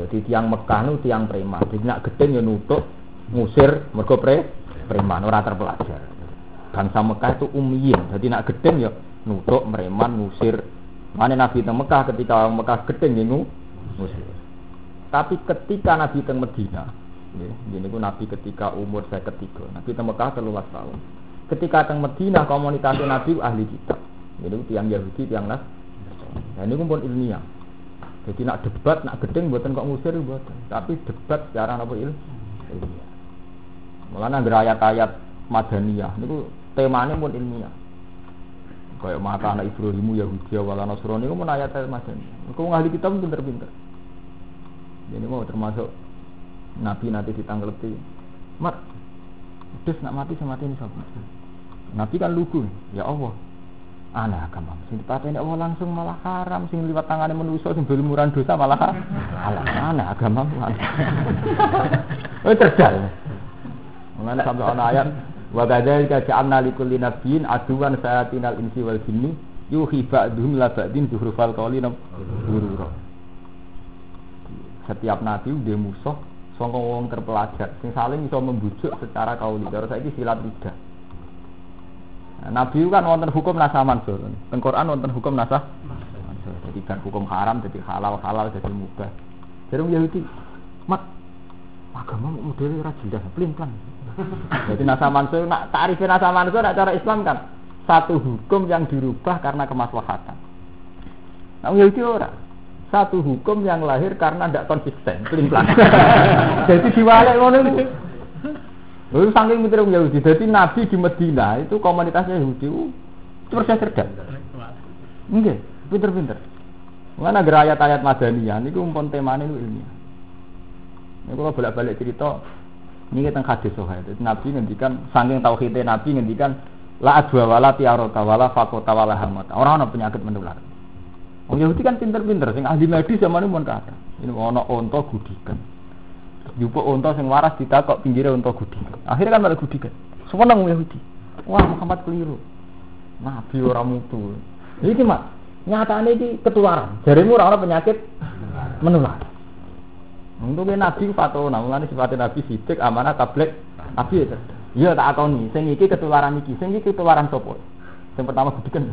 Jadi tiang Mekah itu tiang preman. Jadi nak gedeng ya nutuk ngusir mergo pre preman. Ora terpelajar. Bangsa Mekah itu umyin. Jadi nak gedeng ya nutuk preman ngusir. Mana Nabi teng Mekah ketika orang Mekah gedeng ya ngusir. Tapi ketika Nabi teng Medina, ini ku Nabi ketika umur saya ketiga, Nabi teng Mekah terluas tahun. Ketika teng Medina komunitas Nabi ahli kitab. Jadi tiang Yahudi, tiang Nas. Dan ini pun ilmiah. Jadi nak debat, nak gedeng buatan kok ngusir buatan. Tapi debat secara apa il? Ilmiah. Mulanya ayat-ayat madaniyah itu temanya pun ilmiah. Kayak maka anak Ibrahimu Yahudi wala Nasrani. Itu pun ayat-ayat madaniyah. Kau ngahli kita pun pinter-pinter. Jadi mau termasuk Nabi nanti ditanggapi. Mat, Terus nak mati sama ini siapa? Nabi kan lugu, ya Allah. Aneh agama. Sing dipateni Allah langsung malah haram. Sing liwat tangane manusa sing belumuran dosa malah halal aneh agama. Oh terjal mengenai sampai ana ayat wa kadzalika ja'alna likulli nabiyyin aduwan sayatinal insi wal jinni yuhi ba'dhum la ba'din zuhrufal qawli gurura setiap nabi dia musuh sangka wong terpelajar sing saling bisa membujuk secara kauli terus saiki silat lidah Nabi kan wonten hukum nasah mansur. Teng Quran wonten hukum nasah. Jadi kan hukum haram jadi halal halal jadi mubah. Jadi Yahudi, mat agama model ora jelas, pelin pelan. Jadi nasa mansuh, nak tarifin nasa mansuh, nak cara Islam kan satu hukum yang dirubah karena kemaslahatan. Nah, Yahudi ora. Satu hukum yang lahir karena tidak konsisten, pelin Jadi diwalek ngono itu. Lalu saking mikir Yahudi, jadi Nabi di Medina itu komunitasnya Yahudi, uh, cerdas cerdas. Enggak, pinter-pinter. Mana ayat-ayat Madaniyah, ini umpon temanya itu ilmiah. Ini kalau bolak-balik cerita, ini kita hadis sohail. Nabi ngendikan, saking tauhidnya Nabi ngendikan, la adwa wala tiarota wala fakota wala hamata. Orang ada penyakit menular. Orang Yahudi kan pinter-pinter, sing ahli medis zaman ini kata. Ini ono onto gudikan. Jupo onto sing waras ditakok pinggirnya onto gudikan. Akhirnya kan malah gudikan. Semua nang Yahudi. Wah Muhammad keliru. Nabi orang mutu. Jadi mak, nyatanya ini ketularan. Jarimu orang penyakit menular. Untuk nabi fatona, mulane sifatnya nabi sidik amanah tablet nabi ya Iya tak akoni, sing iki ketularan iki, sing iki ketularan sapa? Yang pertama gudikan.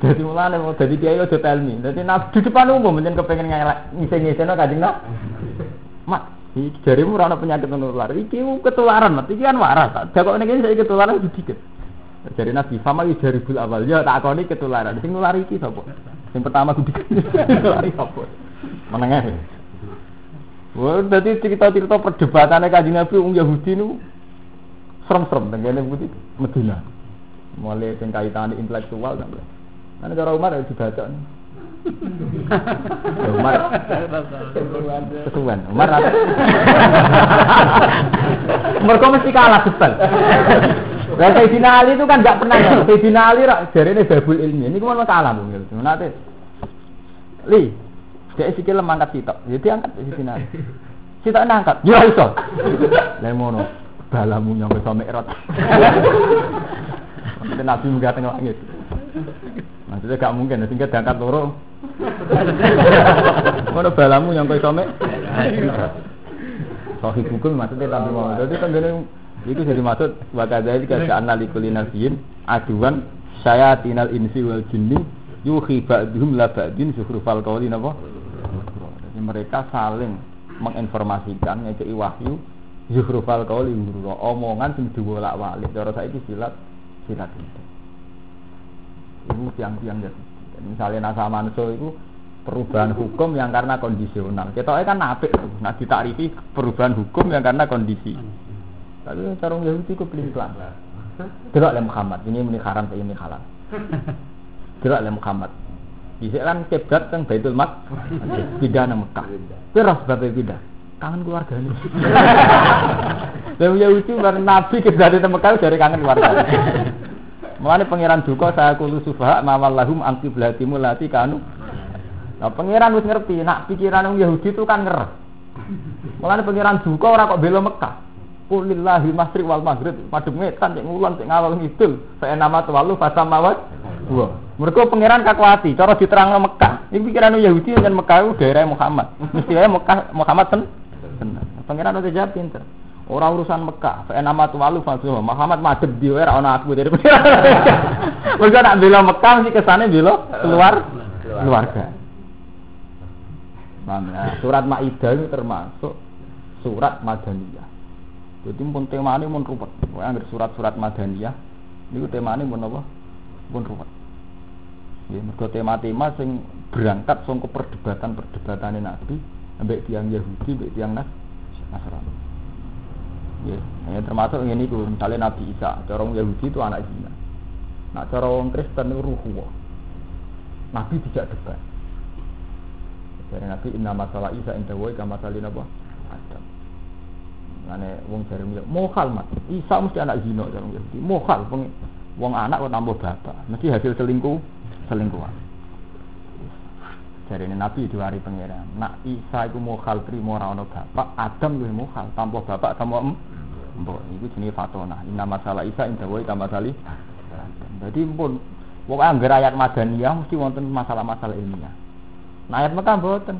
Jadi mulane mau jadi kiai aja telmi. Jadi nabi di depan umum menjen kepengen ngisi-ngisino kanjeng Nabi. Mak, iki jarimu ora penyakit menular. Iki ketularan, mat iki kan waras. Jakok ning saya ketularan gudikan. Jadi Nabi sama yu bul awal ya tak akoni ketularan. Sing nular iki sapa? Sing pertama nular sapa? Menengah. Wah, dadi cerita-cerita perdebatannya kanjeng Nabi wong Yahudi nu serem-serem tengene putih Medina. Mulai sing kaitan intelektual kan. Nah, cara Umar harus dibaca nih. Umar kesuwen. Umar Mereka mesti kalah sebel. Lah Sayyidina Ali itu kan nggak pernah ya. Sayyidina Ali rak jarene babul ilmi. Ini ke mana kalah bu. Nanti. Li, dia sikil mangkat sitok. Jadi angkat Sayyidina Ali. Sitok nangkat. Ya iso. Lah ngono. Balamu nyampe sampe erot. Nabi munggah tengah langit. Maksudnya gak mungkin, sehingga diangkat loro. Mana balamu yang kau sampe? Sohi hukum maksudnya tapi mau. Jadi kan gini itu jadi maksud wakadari kata anali kulinasin aduan saya tinal insi wal jinni yuhi ba'dhum la ba'din zuhrufal qawli napa? Jadi mereka saling menginformasikan ngekei wahyu zuhrufal qawli omongan sing diwolak-walik. Cara saiki silat silat itu. Ibu tiang-tiang ya. Misalnya nasa manso itu perubahan hukum yang karena kondisional. Kita kan apik, nah ditakrifi perubahan hukum yang karena kondisi. Tapi sarung Yahudi ku pelin pelan. Delok le Muhammad, ini muni haram ini halal. Delok le Muhammad. Bisa kan kebrat teng Baitul Mak, pindah nang Mekah. Terus sebab pindah. Kangen keluarga ini. Lalu Yahudi bareng Nabi kebrat di Mekah dari kangen keluarga. Mulane pangeran duka saya kulu sufaha mawal lahum angki belatimu lati kanu. Nah pangeran wis ngerti, nak pikiran orang Yahudi itu kan ngerti. Mulane pangeran duka ora kok bela Mekah. Kulillahi masri wal maghrib madhep ngetan cek ngulon cek ngawal ngidul. Fa nama tawalu fasamawat. Wah, mereka pangeran kakuati, cara diterangno Mekah. Ini pikiran Yahudi dan Mekah daerah Muhammad. Mesti Mekah Muhammad ten. Pangeran udah jawab pinter. Orang urusan Mekah, fa nama tawalu fasamawat. Muhammad madhep di ora ana aku dari. Mereka nak bela Mekah mesti kesane bela keluar keluarga. Nah, surat Maidah itu termasuk surat Madaniyah. Jadi pun tema ini pun ruwet. Pokoknya surat-surat Madaniyah, ini tema ini pun apa? Pun ruwet. Ya, mergo tema-tema sing berangkat songko perdebatan-perdebatan Nabi ambek tiang Yahudi, ambek tiang Nas Nasrani. Ya, ya termasuk ini tuh misalnya Nabi Isa, cara Yahudi itu anak zina. Nah, cara orang Kristen itu ruhuwa. Nabi tidak debat. Dari Nabi inna masalah Isa inta woi kama salin apa? Adam. Ane wong jare mohal mat. Isa mesti anak zina cara Yahudi. Mohal wong anak kok tambah bapak. Mesti hasil selingkuh selingkuhan. Dari ini Nabi diwari pangeran. Nak Isa itu mohal trimo ora ono bapak, Adam luwih mohal tambah bapak tambah em. Mbok iku jenenge fatona. Inna masalah Isa inda woi kama salih. Jadi pun Pokoknya anggar ayat Madaniyah mesti wonten masalah-masalah ilmiah. Nah ayat Mekah mboten.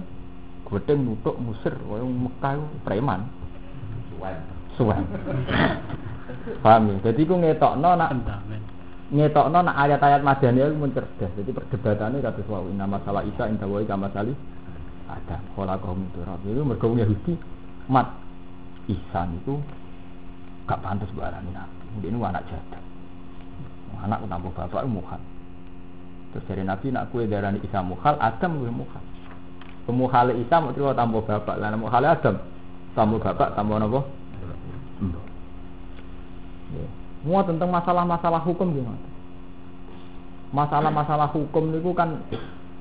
Gedeng nutuk musir, wong Mekah itu preman. Suwen. Paham ya? Jadi ku ngetokno nak ngetokno nak ayat-ayat Madaniyah itu mun cerdas. Jadi perdebatannya kados wau inna masalah Isa inda wa kama salih Adam. Khalaqahum min turab. Itu mergo Yahudi mat Isa itu gak pantas barani nabi. Ini anak jadah. Anak tanpa bapak mukhal. Terus dari Nabi nak kue darani Isa mukhal, Adam kue mukhal. Pemukhal Isa mau terima tanpa bapak, lah mukhal Adam tanpa bapak, apa? Mbok. Ya. Semua tentang masalah-masalah hukum gimana? Masalah-masalah hukum niku kan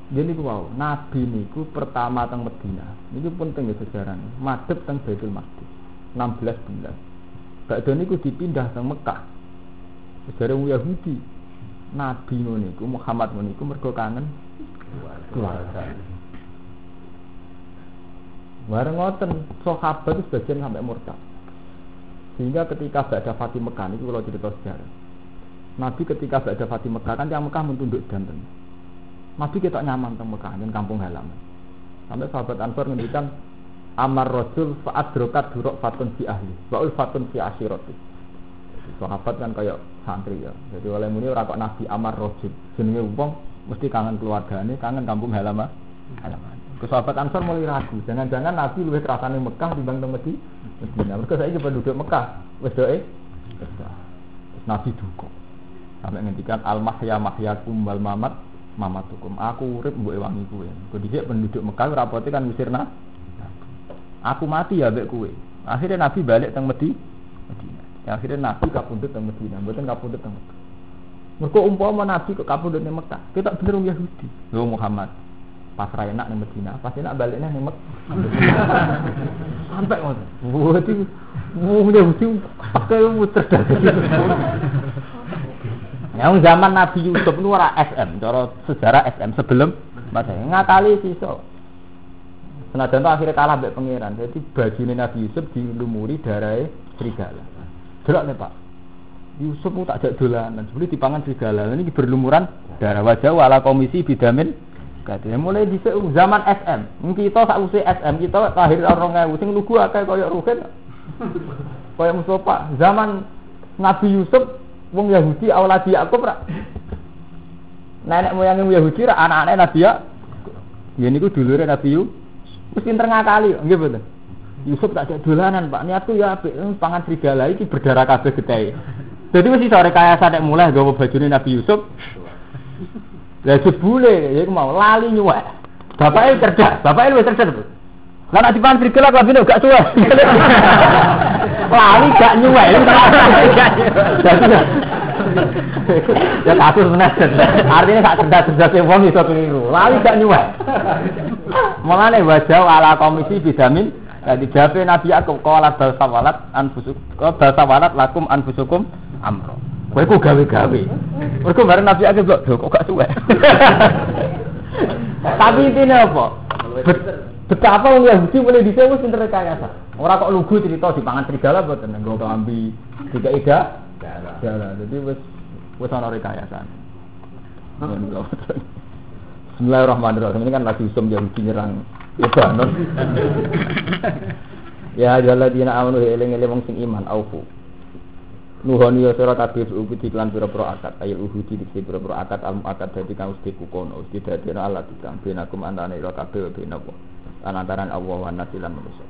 jadi ku wow, Nabi niku pertama teng Medina. Ini penting ya sejarah. Madep teng Baitul Maqdis. 16 bulan. Bakda niku dipindah teng Mekah. Sejarah Yahudi. Nabi niku Muhammad niku mergo kangen keluarga. Bareng ngoten sahabat itu sebagian sampai murtad. Sehingga ketika Ba'da Fatih Mekah itu kalau cerita sejarah. Nabi ketika Ba'da Fatih Mekah kan yang Mekah mentunduk dan Nabi kita nyaman teng Mekah dan kampung halaman. Sampai sahabat Ansor ngendikan Amar Rasul faat drokat durok fatun fi ahli, baul fatun fi asiroti. Sahabat kan kayak santri ya. Jadi oleh muni ora kok Nabi Amar Rasul. Jenenge wong mesti kangen keluargane, kangen kampung halaman. Halaman. Ke sahabat Ansor mulai ragu, jangan-jangan Nabi lebih kerasane Mekah dibanding teng Medina. Mereka saya penduduk Mekah, wis doe. Nabi duka. Sampai ngendikan al mahya mahyakum wal mamat mamatukum. Aku urip mbok ewangi kowe. Kok dhisik penduduk Mekah rapote kan misirna. Aku mati ya mbek kowe. Akhirnya Nabi balik teng Medina. Medina. Akhirnya Nabi kapundhut teng Medina, mboten kapundhut teng Mekah. Mergo umpama Nabi kok kapundhut teng Mekah, kita bener Yahudi. Lho Muhammad, pasrah enak ning Medina, pas enak baliknya ning Mekah. Sampai ngoten. Berarti wong Yahudi pakai ilmu cerdas. Yang zaman Nabi Yusuf itu ora SM, cara sejarah SM sebelum masa ngakali sisa. Senajan itu akhirnya kalah mbek pangeran. Jadi baju Nabi Yusuf dilumuri darah serigala. Delok nih Pak. Yusuf itu tak jak dolanan, sebeli dipangan serigala. Ini berlumuran darah wajah wala komisi bidamin Katanya mulai di zaman SM. Kita sak usai SM kita lahir orang ngewu sing lugu akeh kaya Ruhin. Kaya Mustafa. Zaman Nabi Yusuf wong Yahudi awaladi Yakub ra. Nenek moyang Yahudi anak-anak Nabi ya. Ya niku dulure Nabi Yusuf. Mesti pinter ngakali, nggih mboten. Yusuf tak ada dolanan, Pak. Niatku ya apik pangan serigala iki berdarah kabeh gede. Jadi mesti sore kaya sadek mulai gawa bajune Nabi Yusuf. Lah jebule ya mau lali nyuwek. Bapaknya cerdas, bapaknya lebih cerdas. Lah nek dipan serigala klambine gak suwe. lali gak nyuwek. ya kasus benar. Artinya gak cerdas-cerdas wong iso keliru. Lali gak nyuwek. Mulane wajah ala komisi bidamin jadi jabe Nabi Yakub kala bal sawalat anfusuk bal sawalat lakum anfusukum amro. Kowe ku gawe-gawe. Mergo bareng Nabi Yakub kok kok gak suwe. Tapi intinya apa? Betapa wong Yahudi mulai dhisik wis pinter rekayasa. Ora kok lugu cerita dipangan serigala boten nggo klambi tiga ida. Jalan. Jadi wis wis ana rekayasa. Bismillahirrahmanirrahim. Ini kan lagi usum Yahudi nyerang Lebanon. ya ayyuhalladzina amanu eling-eling wong sing iman aufu. Nuhoni ya sira kabeh ugi diklan pira-pira akad ayat uhudi dikse pira-pira akad al akad dadi kang usdi kukono usdi dadi Allah tikang benakum antane ira kabeh benakum lan antaran Allah wa nasilan manusa.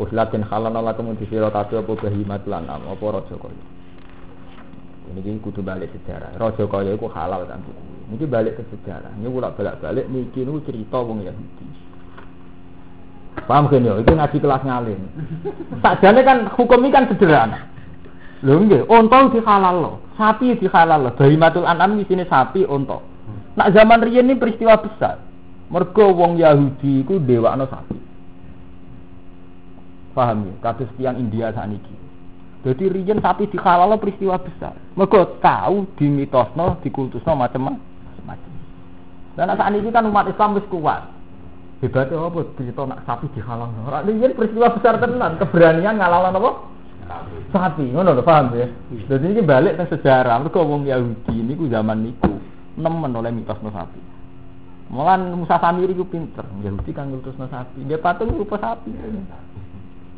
Uslatin halana lakum di sira kabeh apa bahimat lan apa raja kaya. Ini kudu balik sejarah. Raja kaya iku halal kan. Ini balik ke sejarah. Ini bolak balik balik. Niki nu cerita wong Yahudi. Paham kan ya? Itu ngaji kelas ngalim. Sakjane kan hukum ini kan sederhana. Lho nggih, unta dihalal loh, sapi dihalal loh. Bahimatul an'am di sini sapi, unta. Nak zaman riyen ini peristiwa besar. Mergo wong Yahudi iku dewakno sapi. Paham ya? Kados tiang India saniki. Jadi riyen sapi dihalal peristiwa besar. Mergo tahu dimitosno, dikultusno macam-macam macam. Dan saat ini kan umat Islam wis kuat. Hebatnya apa? Cerita nak sapi dihalang. Orang ini peristiwa besar tenan, keberanian ngalalan apa? Sapi, ngono lho paham ya. Jadi ini balik ke sejarah. Mereka wong Yahudi ini ku zaman niku nemen oleh mitos no sapi. Mulan Musa Samiri ku pinter. Yahudi kan ngutus no sapi. Dia patung rupa sapi.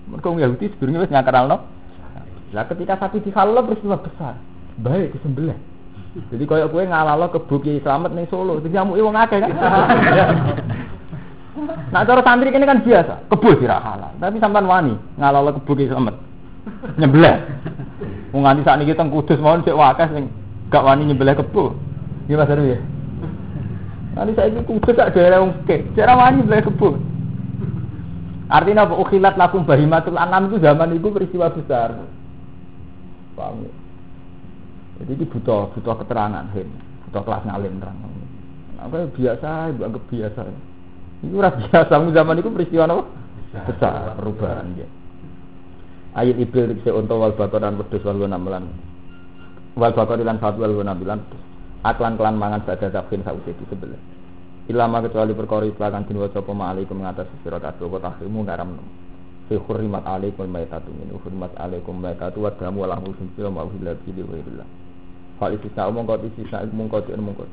Mereka wong Yahudi sebenarnya wis ngakaralno. Lah ketika sapi dihalal peristiwa besar. Baik disembelih. Jadi kaya kowe ngalalo kebo Kiai Slamet ning Solo, sing nyamuki wong akeh kan. Nah cara santri ini kan biasa, kebo sira halal. Tapi sampean wani ngalala kebo ki selamat. Nyebelah. Wong nganti sakniki teng Kudus mawon sik wakas sing gak wani nyebelah kebo. Iya Mas Arwi ya. Nanti saya itu kudus tak daerah wong ke, cara wani nyebelah kebo. Artinya apa? Ukhilat lakum bahimatul anam itu zaman itu peristiwa besar. Paham ya? Jadi ini butuh butuh keterangan, hin. butuh kelas ngalim terang. Apa biasa, ibu anggap biasa. Itu ora biasa, zaman itu peristiwa apa? Besar, perubahan ya. Ayat ibil rikse unta wal bakor dan wedhus wal namelan. Wal bakor lan satu wal namelan. Aklan kelan mangan saja zakhin sausi di sebelah. Ilama kecuali perkara islakan din waca pema alaikum ngatas sira kabeh wa tahrimu ngaram. Fi hurrimat alaikum maitatu min hurrimat alaikum maitatu wa damu wa lahmu sinfil ma uhilla bi ghairillah. Fal istisna umum kau istisna umum kau tidak umum kau.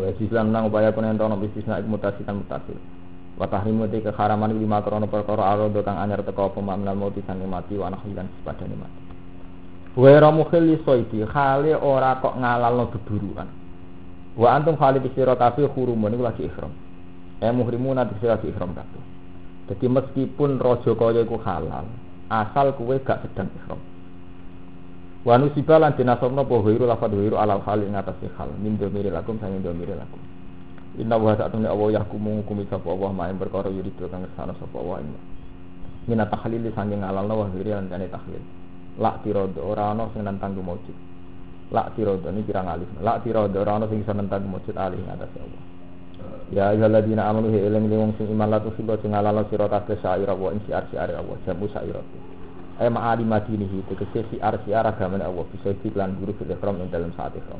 Wa istisna nang upaya kono ento ono istisna mutasikan mutasil. Wa tahrimu te keharaman lima krono perkara arodo kang anyar teko apa mamnal mati sange mati wa nahlan sepadane mati. Wa ramukhil soidi khale ora kok ngalalno beburuan. Wa antum khalid sira kabeh hurumun niku lagi ihram. Eh muhrimun nanti sira lagi ihram kabeh. Jadi meskipun raja kaya iku halal, asal kuwe gak sedang ihram. Wa nusiba lan dinasabna apa wiru lafad wiru alal hal ing atas hal min domiri lakum sang domiri lakum. Inna wa sa'atun Allah yahkumu hukumi sapa Allah main perkara yuridu kang ngersano sapa Allah ing. Minat tahlil sanging ngalalno wa wiru lan jane tahlil. Lak tirodo ora ana sing nentang kumujud. Lak tirodo ini kirang alif. Lak tirodo ora ana sing nentang kumujud alih ing atas Allah. Ya ayyuhalladzina amanu hi eling wong sing iman la tusiba sing ngalalno sira kabeh syair wa ing syiar syiar Allah jamu syair. Ay ma'ali madinihi tegese siar siar agama Allah bisa diklan guru fil ihram ing dalam saat ihram.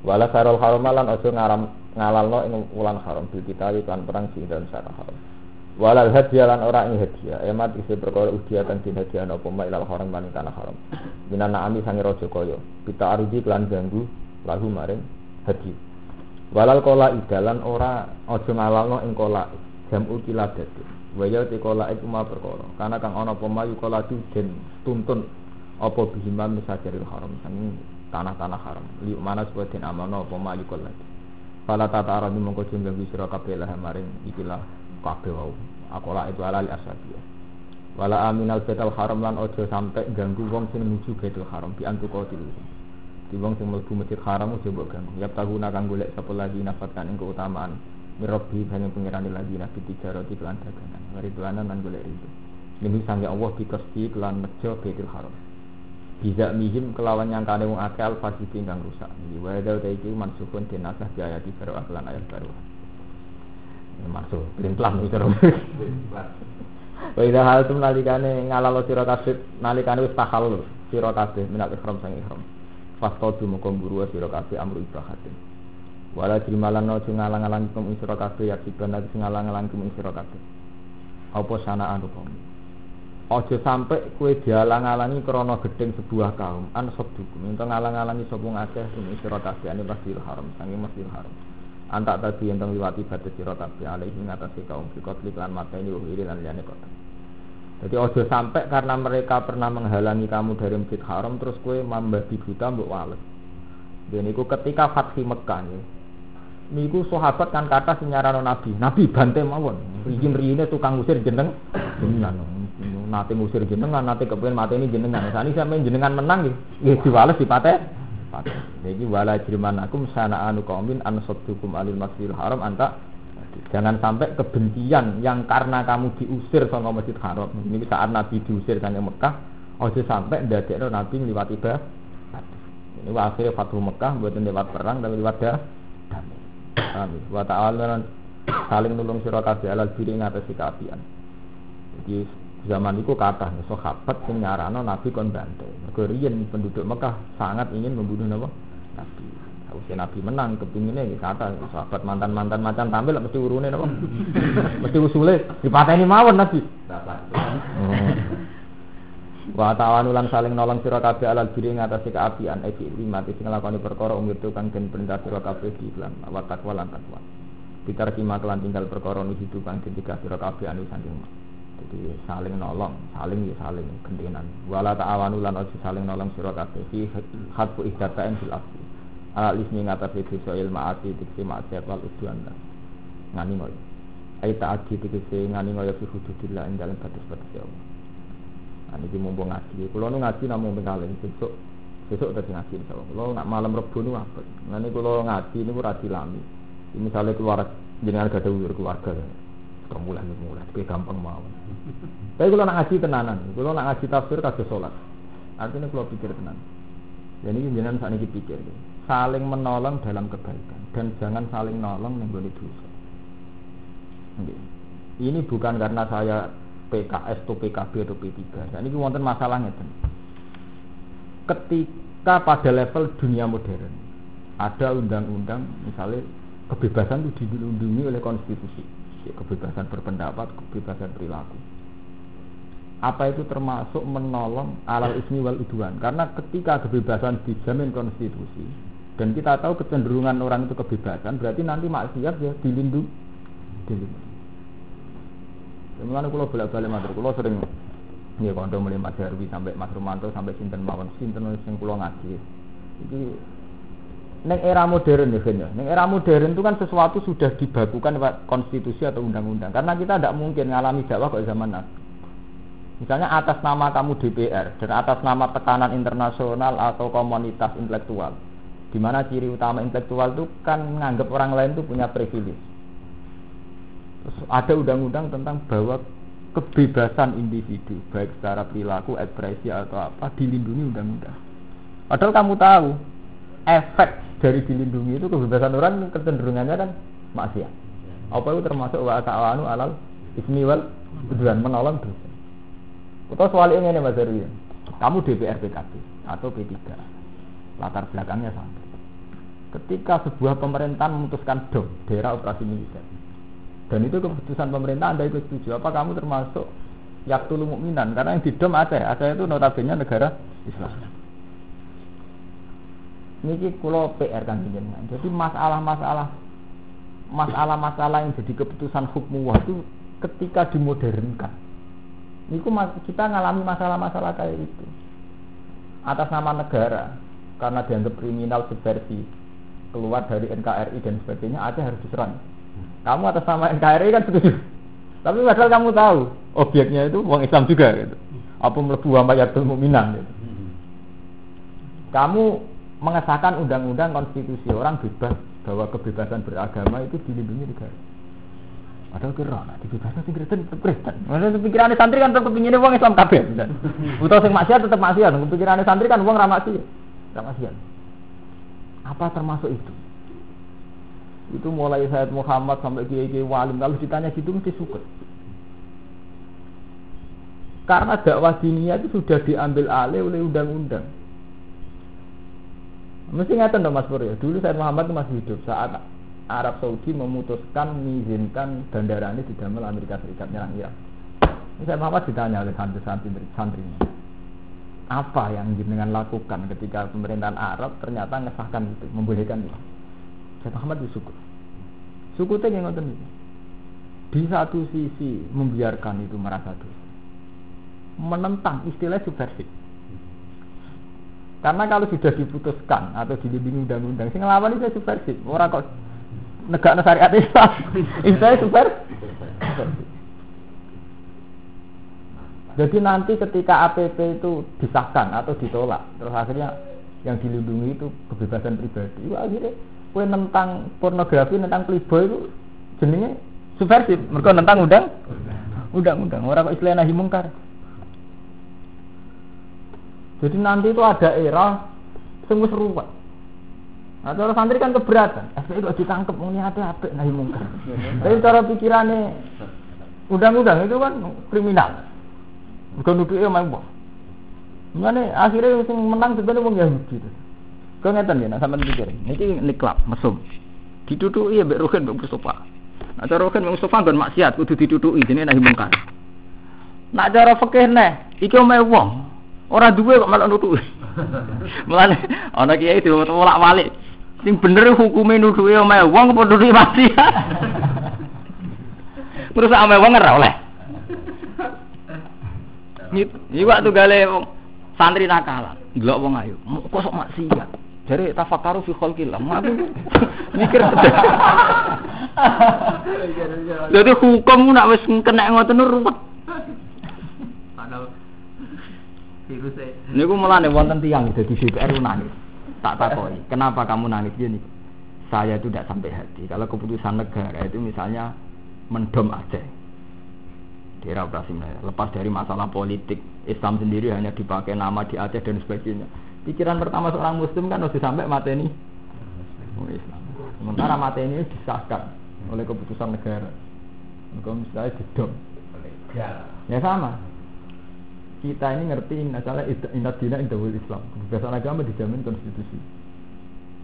Wala sarul haram lan aja ngaram ngalalno ing wulan haram bil kita lan perang sing dalam saat haram. Walal hadiah lan ora ing hadiah emat isi perkara udia kang din hadiah napa ma ilal haram lan tanah haram. Minan ami sange raja kaya kita arudi lan ganggu lahu maring hadiah. Walal kola idalan ora aja ngalalno ing kola jam ukiladat. Waya te kola iku ma perkara. Karena kang ana apa mayu kola den tuntun apa bihiman misajaril haram sanging tanah-tanah haram. Li mana supaya den amano apa mayu kola. Fala tata arani mongko jenggang sira kabeh lah maring ikilah kabeh wau. Akola itu alali asabi. Wala aminal betal haram lan ojo sampai ganggu wong sing menuju betul haram bi antu qatil. Di wong sing mlebu masjid haram ojo mbok ganggu. Yap taguna kang golek sapa lagi nafatan ing keutamaan. Mirobi hanya pengiran lagi nabi tiga roti kelan dagangan. Mari tulanan nan golek itu. Ini sange Allah bikasti kelan mejo betul haram. Bisa mihim kelawan yang kane wong akal fasiki kang rusak. Iki wae dawa iki mansukun dinasah di ayat baru aklan ayat baru. Masuk nih terus. Wa idza haltum nalikane ngalalo sira kabeh nalikane wis tahallul sira kabeh minal ihram sang ihram. Fastadu moko mburu sira kabeh amru ibahatin. Wala jrimalan no sing ngalang-alang kum sira kabeh ya sibana sing ngalang-alang kum sira. Apa sana anu kaum. Ojo sampai kue dialang-alangi krana gedeng sebuah kaum an sabdukum ento ngalang-alangi sapa ngakeh kum sira kabeh ane Masjidil Haram sange Masjidil Haram. Antak tadi yang liwati batas sira kabeh alaihi ngatasi kaum fikot lan mateni uhiri lan liyane kota. Jadi ojo sampai karena mereka pernah menghalangi kamu dari Masjid Haram terus kue membabi buta mbok wales. Dan itu ketika Fathi Mekah ya, niku sahabat kan kata senyarano Nabi, Nabi bantai mawon. Rijin rine tukang usir jeneng jenengan. Nate ngusir jenengan, nate kepengen mateni jenengan. Sani sampe jenengan menang nggih, diwales dipate. Pate. Niki wala jrimanakum sana anu qaumin an saddukum alil masjidil haram anta Jangan sampai kebencian yang karena kamu diusir sama Masjid Haram. Ini saat Nabi diusir dari Mekah, ojo sampai ndadekno Nabi ngliwati bah. Ini akhirnya Fathul Mekah buatan lewat perang tapi lewat dah. Amin. Wa ta'ala saling nulung sira kabeh alal biri ngatasi kaapian. Jadi zaman itu kata sahabat sing nyarano Nabi kon bantai. Mergo penduduk Mekah sangat ingin membunuh Nabi. Nabi. Usia Nabi menang kepinginnya ya kata sahabat mantan mantan macam tampil mesti urune Nabi. mesti usule dipateni mawon Nabi. Wa tawanulan saling nolong sira kabeh alal biri ngatasi keapian iki lima sing nglakoni perkara umur itu kang den perintah sira kabeh di iklan wa takwa lan takwa. Bitar kima kelan tinggal perkara nu hidup kang den tiga sira kabeh anu saking jadi saling nolong, saling ya saling gendenan. Wala ta'awanu lan ojo saling nolong sira kabeh fi hadfu ihdatain fil asli. Ala ismi ngatasi dosa ilma ati diksi maksiat wal udwan. Ngani ngoy. Ai ta'adi tegese ngani kaya fi hududillah ing dalem batas-batas ya Allah. Nah, niki mumpung ngaji. Kula nu ngaji namung ping kalih besok besok tadi ngaji insyaallah. Kula nak malam Rebo nu apik. Ngene kula ngaji niku ra dilami. Misalnya keluar jenengan gak ada keluarga. Kau mulai mulai, tapi gampang mawon. Tapi kalau nak ngaji tenanan, kalau nak ngaji tafsir kagak sholat. Artinya kalau pikir tenan. Ini jenengan saat ini pikir, saling menolong dalam kebaikan dan jangan saling nolong menggoni dosa. Ini bukan karena saya PKS atau PKB atau P3. Dan ini wonten masalahnya. Ketika pada level dunia modern ada undang-undang misalnya kebebasan itu dilindungi oleh konstitusi ya, kebebasan berpendapat kebebasan perilaku apa itu termasuk menolong alal ismi wal udwan karena ketika kebebasan dijamin konstitusi dan kita tahu kecenderungan orang itu kebebasan berarti nanti maksiat ya dilindungi dilindungi Mulane kula bolak-balik matur, kula sering ya kondo mulai Mas Herwi sampai Mas Romanto sampai sinten mawon sinten sing kula ngaji. Iki neng era modern ya, ya. Neng era modern itu kan sesuatu sudah dibakukan lewat konstitusi atau undang-undang. Karena kita tidak mungkin mengalami dakwah kok zaman Nabi. Misalnya atas nama kamu DPR dan atas nama tekanan internasional atau komunitas intelektual. Di mana ciri utama intelektual itu kan menganggap orang lain itu punya privilege. Ada undang-undang tentang bahwa kebebasan individu baik secara perilaku, ekspresi atau apa dilindungi undang-undang. Padahal kamu tahu efek dari dilindungi itu kebebasan orang kecenderungannya kan maksiat. Apa itu termasuk wa ta'awanu alal ismi wal udwan menolong dosa. Atau soal ini nih Mas Herwi. Kamu DPR PKB atau P3. Latar belakangnya sama. Ketika sebuah pemerintahan memutuskan dom daerah operasi militer dan itu keputusan pemerintah Anda ikut setuju. Apa kamu termasuk yaktul mukminan? Karena yang di DOM Aceh, Aceh itu notabene negara Islam. Ini kulo PR kan jenengan. Jadi masalah-masalah masalah-masalah yang jadi keputusan hukum itu ketika dimodernkan. Ini kita ngalami masalah-masalah kayak itu. Atas nama negara, karena dianggap kriminal subversi, keluar dari NKRI dan sebagainya, Aceh harus diserang kamu atas nama NKRI kan setuju. Tapi padahal kamu tahu objeknya itu uang Islam juga gitu. Apa melebu yatul mukminan gitu. Kamu mengesahkan undang-undang konstitusi orang bebas bahwa kebebasan beragama itu dilindungi negara. Padahal kira nah, dibebaskan sing Kristen tetep Kristen. Maksudnya pikirannya santri kan tetep kepinginnya uang Islam kabeh. Utawa sing maksiat tetep maksiat. Pikirannya santri kan uang ra maksiat. Ra maksiat. Apa termasuk itu? Itu mulai Said Muhammad sampai Kiai Kiai Walim. Kalau ditanya gitu mesti suka karena dakwah dinia itu sudah diambil alih oleh undang-undang. Mesti ngeten dong Mas Pur ya. Dulu Said Muhammad itu masih hidup. Saat Arab Saudi memutuskan mengizinkan bandara ini di dalam Amerika Serikat nyerang Irak. Said Muhammad ditanya oleh santri-santri santrinya apa yang dengan lakukan ketika pemerintahan Arab ternyata ngesahkan itu membolehkan itu Syekh Ahmad bersyukur. Syukurnya yang ngoten Di satu sisi membiarkan itu merasa dosa. Menentang istilah subversif. Karena kalau sudah diputuskan atau dilindungi undang-undang, sing ngelawan itu subversif. Orang kok negara syariat Islam, itu subversif. Jadi nanti ketika APP itu disahkan atau ditolak, terus akhirnya yang dilindungi itu kebebasan pribadi, itu akhirnya kue tentang pornografi tentang playboy itu jenenge subversif mereka tentang undang undang-undang orang kok istilah nahi mungkar jadi nanti itu ada era semua seru pak Nah, santri kan keberatan. FPI kok ditangkap ini ada apa nahi mungkar. Tapi cara pikirannya undang-undang itu kan kriminal. Bukan ya main Mana akhirnya yang menang sebenarnya wong Yahudi. Kau ngeten ya, nak sampean pikir. Niki niklap mesum. Ditutuki ya mbek Rogen mbek Mustofa. Nak cara Rogen mbek Mustofa nggon maksiat kudu ditutuki jenenge nahi mungkar. Nak cara fikih neh, iki omahe wong. Ora duwe kok malah nutuki. Mulane ana kiai diwolak-walik. Sing bener hukume nutuki omahe wong apa nutuki maksiat. Terus omahe wong ora oleh. Iki waktu gale santri nakalan, delok wong ayu. Kok sok maksiat. Jadi tafakaru fi khalqillah. Aku mikir Jadi hukum nak wis kena ngoten ruwet. E. Niku mulane wonten tiyang dadi DPR nangis. Tak takoki, kenapa kamu nangis gini? Saya itu tidak sampai hati. Kalau keputusan negara itu misalnya mendom Aceh. Daerah operasi. Lepas dari masalah politik, Islam sendiri hanya dipakai nama di Aceh dan sebagainya. Pikiran pertama seorang muslim kan harus sampai mati ini Islam. Sementara mati ini disahkan oleh keputusan negara. Kalau misalnya didom. Ya sama. Kita ini ngerti misalnya ingat dina indahul Islam. Kebebasan agama dijamin konstitusi.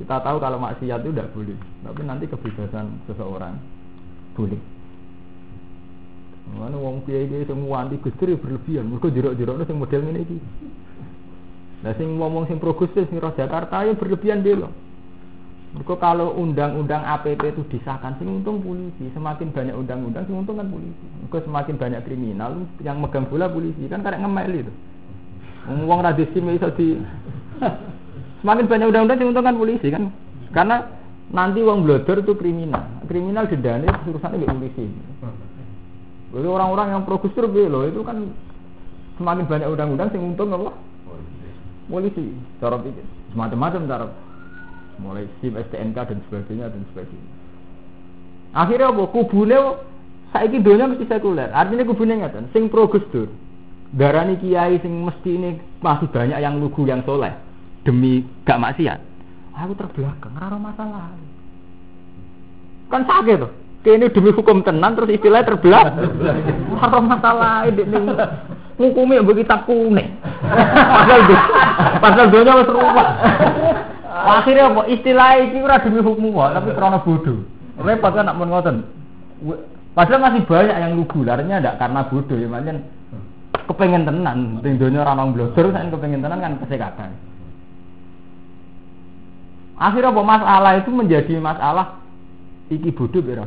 Kita tahu kalau maksiat itu tidak boleh, tapi nanti kebebasan seseorang boleh. Mana wong kiai kiai semua anti gusdur ya berlebihan. Mereka sing model ini. Nah sing ngomong sing pro gusdur sing roh Jakarta ya berlebihan loh. Mereka kalau undang-undang APP itu disahkan, sing untung polisi. Semakin banyak undang-undang, sing untung kan polisi. Mereka semakin banyak kriminal, yang megang bola polisi. Kan karek ngemel itu. Wong radisim iso di Semakin banyak undang-undang sing untung kan polisi kan. Karena nanti uang blodor itu kriminal. Kriminal dendanya urusannya polisi. Jadi orang-orang yang pro Gusdur loh itu kan semakin banyak undang-undang sing untung apa? Polisi. Cara pikir semacam-macam cara mulai SIM, STNK dan sebagainya dan sebagainya. Akhirnya apa? Kubune saiki donya mesti sekuler. Artinya kubune ngaten, sing pro Gus Dur. Darani kiai sing mesti ini masih banyak yang lugu yang soleh demi gak maksiat. Aku terbelakang, ora masalah. Kan sakit tuh. Kene demi hukum tenan terus istilahnya terbelakang. Ora masalah ini ngukumi yang begitu kuning. Pasal pasal donya wis ruwet. Akhirnya apa? Istilah ini ora demi hukum wae, tapi karena bodoh. Repot kan nak mun ngoten. Padahal masih banyak yang lugu, larinya ndak karena bodoh ya, macam kepengen tenan, ning donya ora nang blogger, saya kepengen tenan kan kesehatan. Akhirnya apa masalah itu menjadi masalah iki bodoh bera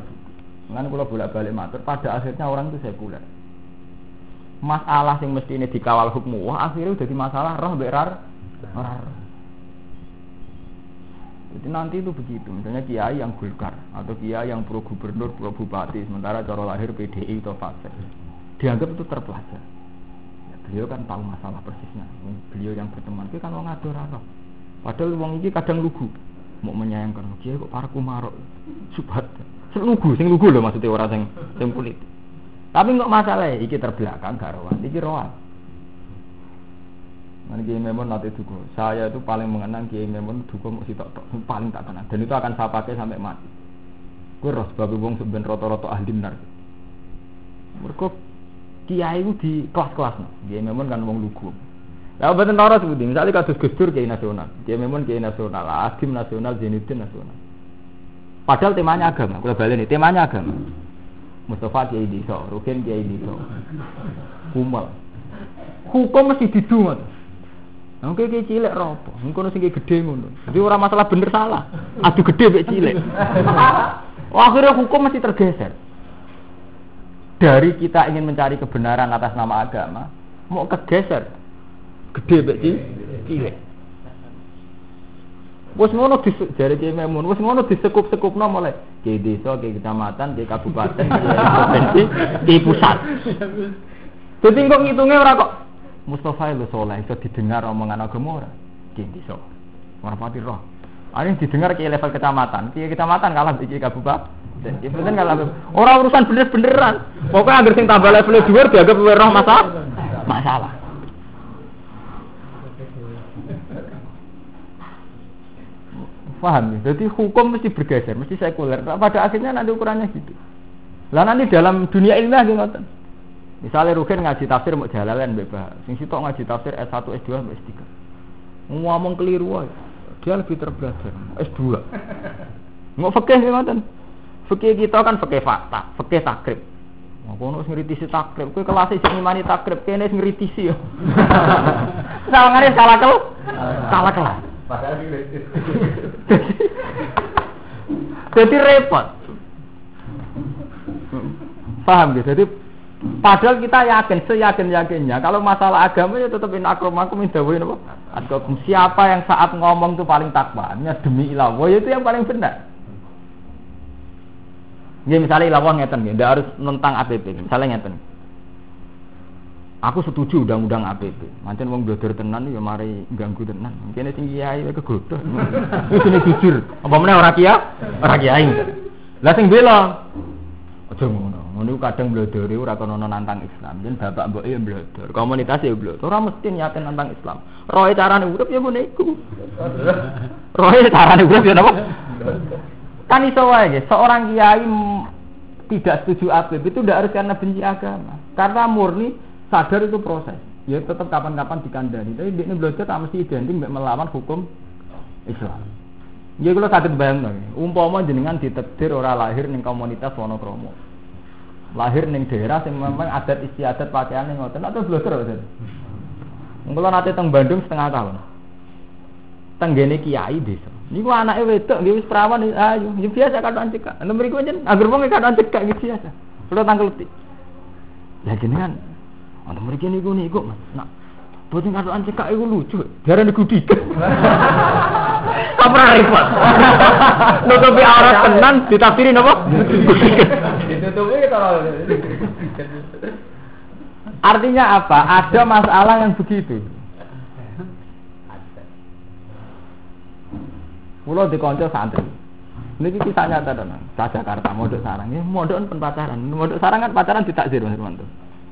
Kan kalau bolak-balik matur, pada akhirnya orang itu sekuler. Masalah yang mesti ini dikawal hukum wah akhirnya jadi masalah roh berar. Jadi nanti itu begitu, misalnya kiai yang gulkar atau kiai yang pro gubernur, pro bupati, sementara cara lahir PDI atau fase, dianggap itu terpelajar. Ya, beliau kan tahu masalah persisnya. Beliau yang berteman, itu kan orang roh. Padahal wong ini kadang lugu, mau menyayangkan kiai kok para kumarok, subhat. Sing lugu, sing lugu loh maksudnya orang sing sing politik. Tapi nggak masalah, iki terbelakang gak rohan, iki rohan. Nanti Kiai Memun nanti duko. Saya itu paling mengenang Kiai Memun duko mau sitok tok paling tak kenal. Dan itu akan saya pakai sampai mati. Gue roh sebab wong sebenarnya roto-roto ahli benar. Mereka Kiai itu di kelas-kelas no. Kiai Memun kan wong lugu. Lah betul nara sebuti. Misalnya kasus Gusdur Kiai nasional, Kiai Memun Kiai nasional, Adim nasional, Zainuddin nasional. Padahal temanya agama. Kalau balik ini temanya agama. Mustafa Kiai Diso, Rukin Kiai Diso, Kumal. Hukum mesti didungan. Nah, kayak cilik ropo, mungkin sing gede ngono. Jadi orang masalah bener salah, adu gede bek cilik. Oh, akhirnya hukum masih tergeser. Dari kita ingin mencari kebenaran atas nama agama, mau kegeser, gede bek cilik. Wes ngono di jare Kiai Memun, wes ngono disekup-sekupno mulai ke desa, ke kecamatan, ke kabupaten, provinsi, ke pusat. Jadi kok ngitungnya ora kok Mustafa itu soleh, itu didengar omongan agama ora? Ki iso. Ora pati roh. Ini didengar ke level kecamatan, ke kecamatan kalah iki kabupaten. Itu kan kalah. Orang urusan bener-beneran. Pokoknya agar sing tambah level dhuwur dianggap roh masalah. Masalah. Paham ya? Jadi hukum mesti bergeser, mesti sekuler. Pada akhirnya nanti ukurannya gitu. Lah nanti dalam dunia ilmiah gitu Misalnya Rukin ngaji tafsir mau jalalan bebas. Sing sitok ngaji tafsir S1, S2, S3. Ngomong keliru aja. Dia lebih terbelajar. S2. Mau fikih ngoten. Fikih kita kan fikih fakta, fikih takrib. Mau kono ngritisi takrib, kowe kelas sing ngimani takrib kene sing ngritisi yo. Sawangane salah kel. Salah kelas. Jadi repot. Paham ya? Jadi Padahal kita yakin, seyakin yakinnya kalau masalah agama ya tetap in akromakum indawain apa? Siapa yang saat ngomong itu paling takwanya demi ilah, itu yang paling benar. Nggih misalnya lawan ngeten ndak harus tentang APP. Misalnya ngeten. Aku setuju undang-undang APP. Mancen wong blodor tenan ya mari ganggu tenan. Kene sing kiai wae kegodoh. Wis ini jujur. Apa meneh ora kiai? Ora kiai. Lah sing bela aja ngono. Ngono kadang blodore ora kono nantang Islam. Jen bapak mboke ya blodor, komunitas ya blodor. Ora mesti niatin nantang Islam. Roe carane urip ya ngono iku. Roe carane urip ya napa? Kan iso wae seorang kiai tidak setuju APB itu tidak harus karena benci agama. Karena murni sadar itu proses. Ya tetap kapan-kapan dikandani. Tapi ini belajar tak mesti identik melawan hukum Islam. Ya kalau sakit bayang umpama jenengan ditekdir ora lahir ning komunitas Wonokromo. Lahir ning daerah yang memang adat istiadat pakaian yang ngoten atau belajar Ustaz. Kalau nanti teng Bandung setengah tahun. Tenggene kiai desa. Niku anake wedok nggih wis perawan ayo, biasa kadang cekak. Lha mriku jen agar wong kadang cekak gitu biasa. Kulo tangkeleti. Ya jenengan ana mriki niku niku Mas. Nak bocah kadang cekak iku lucu. Jarane gudi. Apa repot? Nutupi aurat tenan ditafsiri napa? Ditutupi Artinya apa? Ada masalah yang begitu. Kulo dikonco santri. Niki kisah nyata tenan. Sa Jakarta mondok sarang. Ya mondok kan pacaran. Mondok sarang kan pacaran ditakdir Mas Irwanto.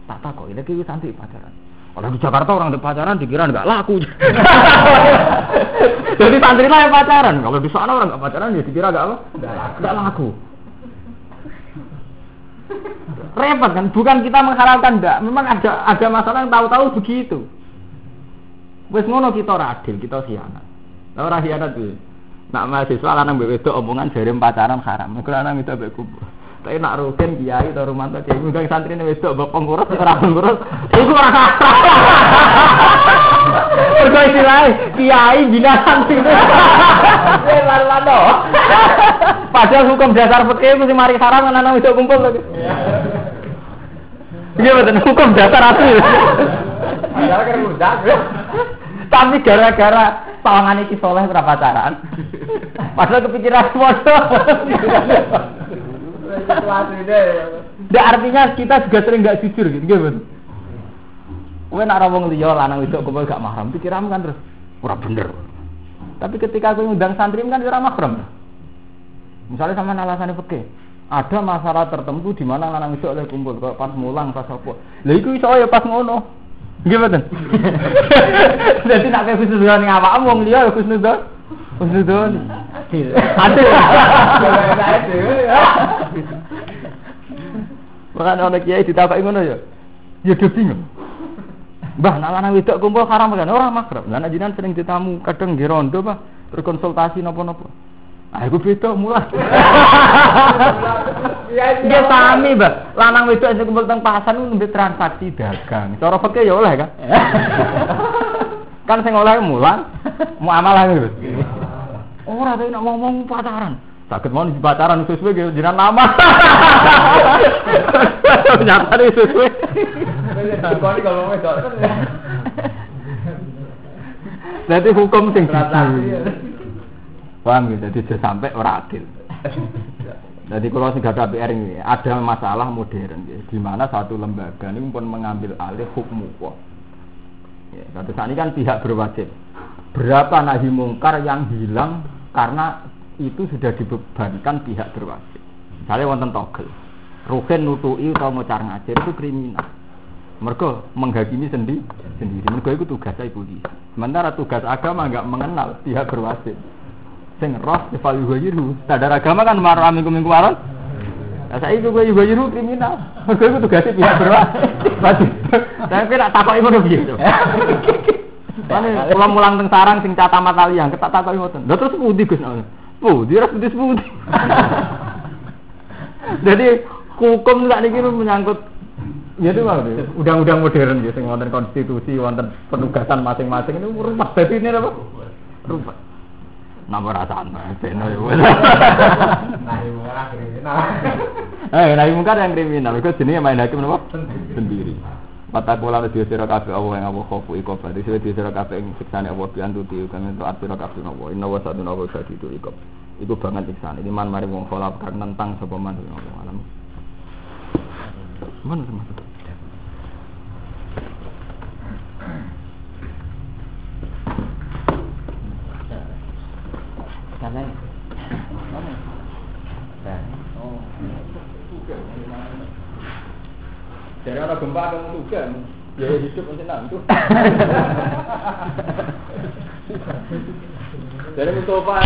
Tak tak kok, ini iki santri pacaran. Kalau di Jakarta orang di pacaran dikira nggak laku. Jadi santri lah yang pacaran. Kalau di sana orang nggak pacaran ya dikira nggak apa? Nggak laku. Repot kan? Bukan kita menghalalkan enggak. Memang ada ada masalah yang tahu-tahu begitu. Wes ngono kita ora adil, kita khianat. Lah ora khianat kuwi. Nak mahasiswa lanang mbek wedok omongan jare pacaran haram. Iku lanang itu mbek kubur. Tapi nak rugen kiai atau rumanto kiai mugang santri ini wedok mbok pengurus ora pengurus. Iku ora Mergo istilahnya kiai bina santri. Lan-lano. Padahal hukum dasar fikih mesti mari haram kan anak wedok kumpul lagi. Iya betul, hukum dasar asli. Padahal kan mudah. Tapi gara-gara pawangan iki soleh ora pacaran. Padahal kepikiran foto. Nggak artinya kita juga sering nggak jujur gitu, gitu. Kowe nak ora wong liya lanang wedok kumpul gak mahram, pikiranmu kan terus ora bener. Tapi ketika aku ngundang santri kan ora mahram. Misalnya sama alasannya fikih, ada masalah tertentu di mana lanang wedok oleh kumpul, kok pas mulang pas apa. Lah iku iso ya pas ngono. Nggih mboten. Dadi nak kowe khusnudon ning awakmu wong liya ya khusnudon. Khusnudon. Adil. Adil. Makanya orang kiai ditapai ngono ya. Ya dia bingung. Mbah, nak lanang wedok kumpul haram kan ora makrab. Lah nek sering ditamu kadang nggih rondo, Pak, berkonsultasi napa-napa. Ah, iku beda mulai. Dia sami, Mbak. Lanang wedok sing kumpul teng pasar nembe transaksi dagang. Cara fikih ya oleh kan? kan sing oleh mulang, muamalah gitu. Ora nak ngomong pacaran. Sakit mau di pacaran sesuai gitu, jinan lama. Nyata nih sesuai. Jadi hukum sing. Paham gitu, jadi sampai ora adil. Jadi kalau sing gak PR ini ada masalah modern ya, di mana satu lembaga ini pun mengambil alih hukum hukum. Ya, satu saat ini kan pihak berwajib. Berapa nahi mungkar yang hilang karena itu sudah dibebankan pihak berwajib. Misalnya wonten togel, rugen nutui atau ngocar ngajir itu kriminal. Mereka menghakimi sendiri, sendiri. Mereka itu tugasnya polisi. Sementara tugas agama nggak mengenal pihak berwajib. Sing roh sifal yuhayiru. Sadar agama kan marah minggu minggu malam. Nah, saya itu gue yuhayiru kriminal. Mereka itu tugasnya pihak berwajib. Tapi nak takut itu begitu. Mana pulang mulang teng sarang sing cata mata liang, ketak takut. Lha terus putih Gus. Putih, ras putih putih. Jadi hukum nggak niki menyangkut Ya itu malah undang-undang modern ya, sing wonten konstitusi, wonten penugasan masing-masing ini rumah. Jadi ini apa? Rumah. Nama rasa santai, benar ya. Nah. Eh, mungkar yang kriminal, itu jenisnya main hakim apa? Sendiri. Watakulan di sira kabeh Allah yang Allah khofu iku berarti sira di sira kabeh ing siksane Allah pian tuti kan itu atira kabeh Allah. Inna wa sadun Allah sadi itu iku. Iku banget siksane. Ini man mari wong kholap kang nentang sapa man Allah. Alam. Mana termasuk Karena Oh. Jadi orang gempa kamu juga, ya, ya hidup mesti nantu. Jadi Mustafa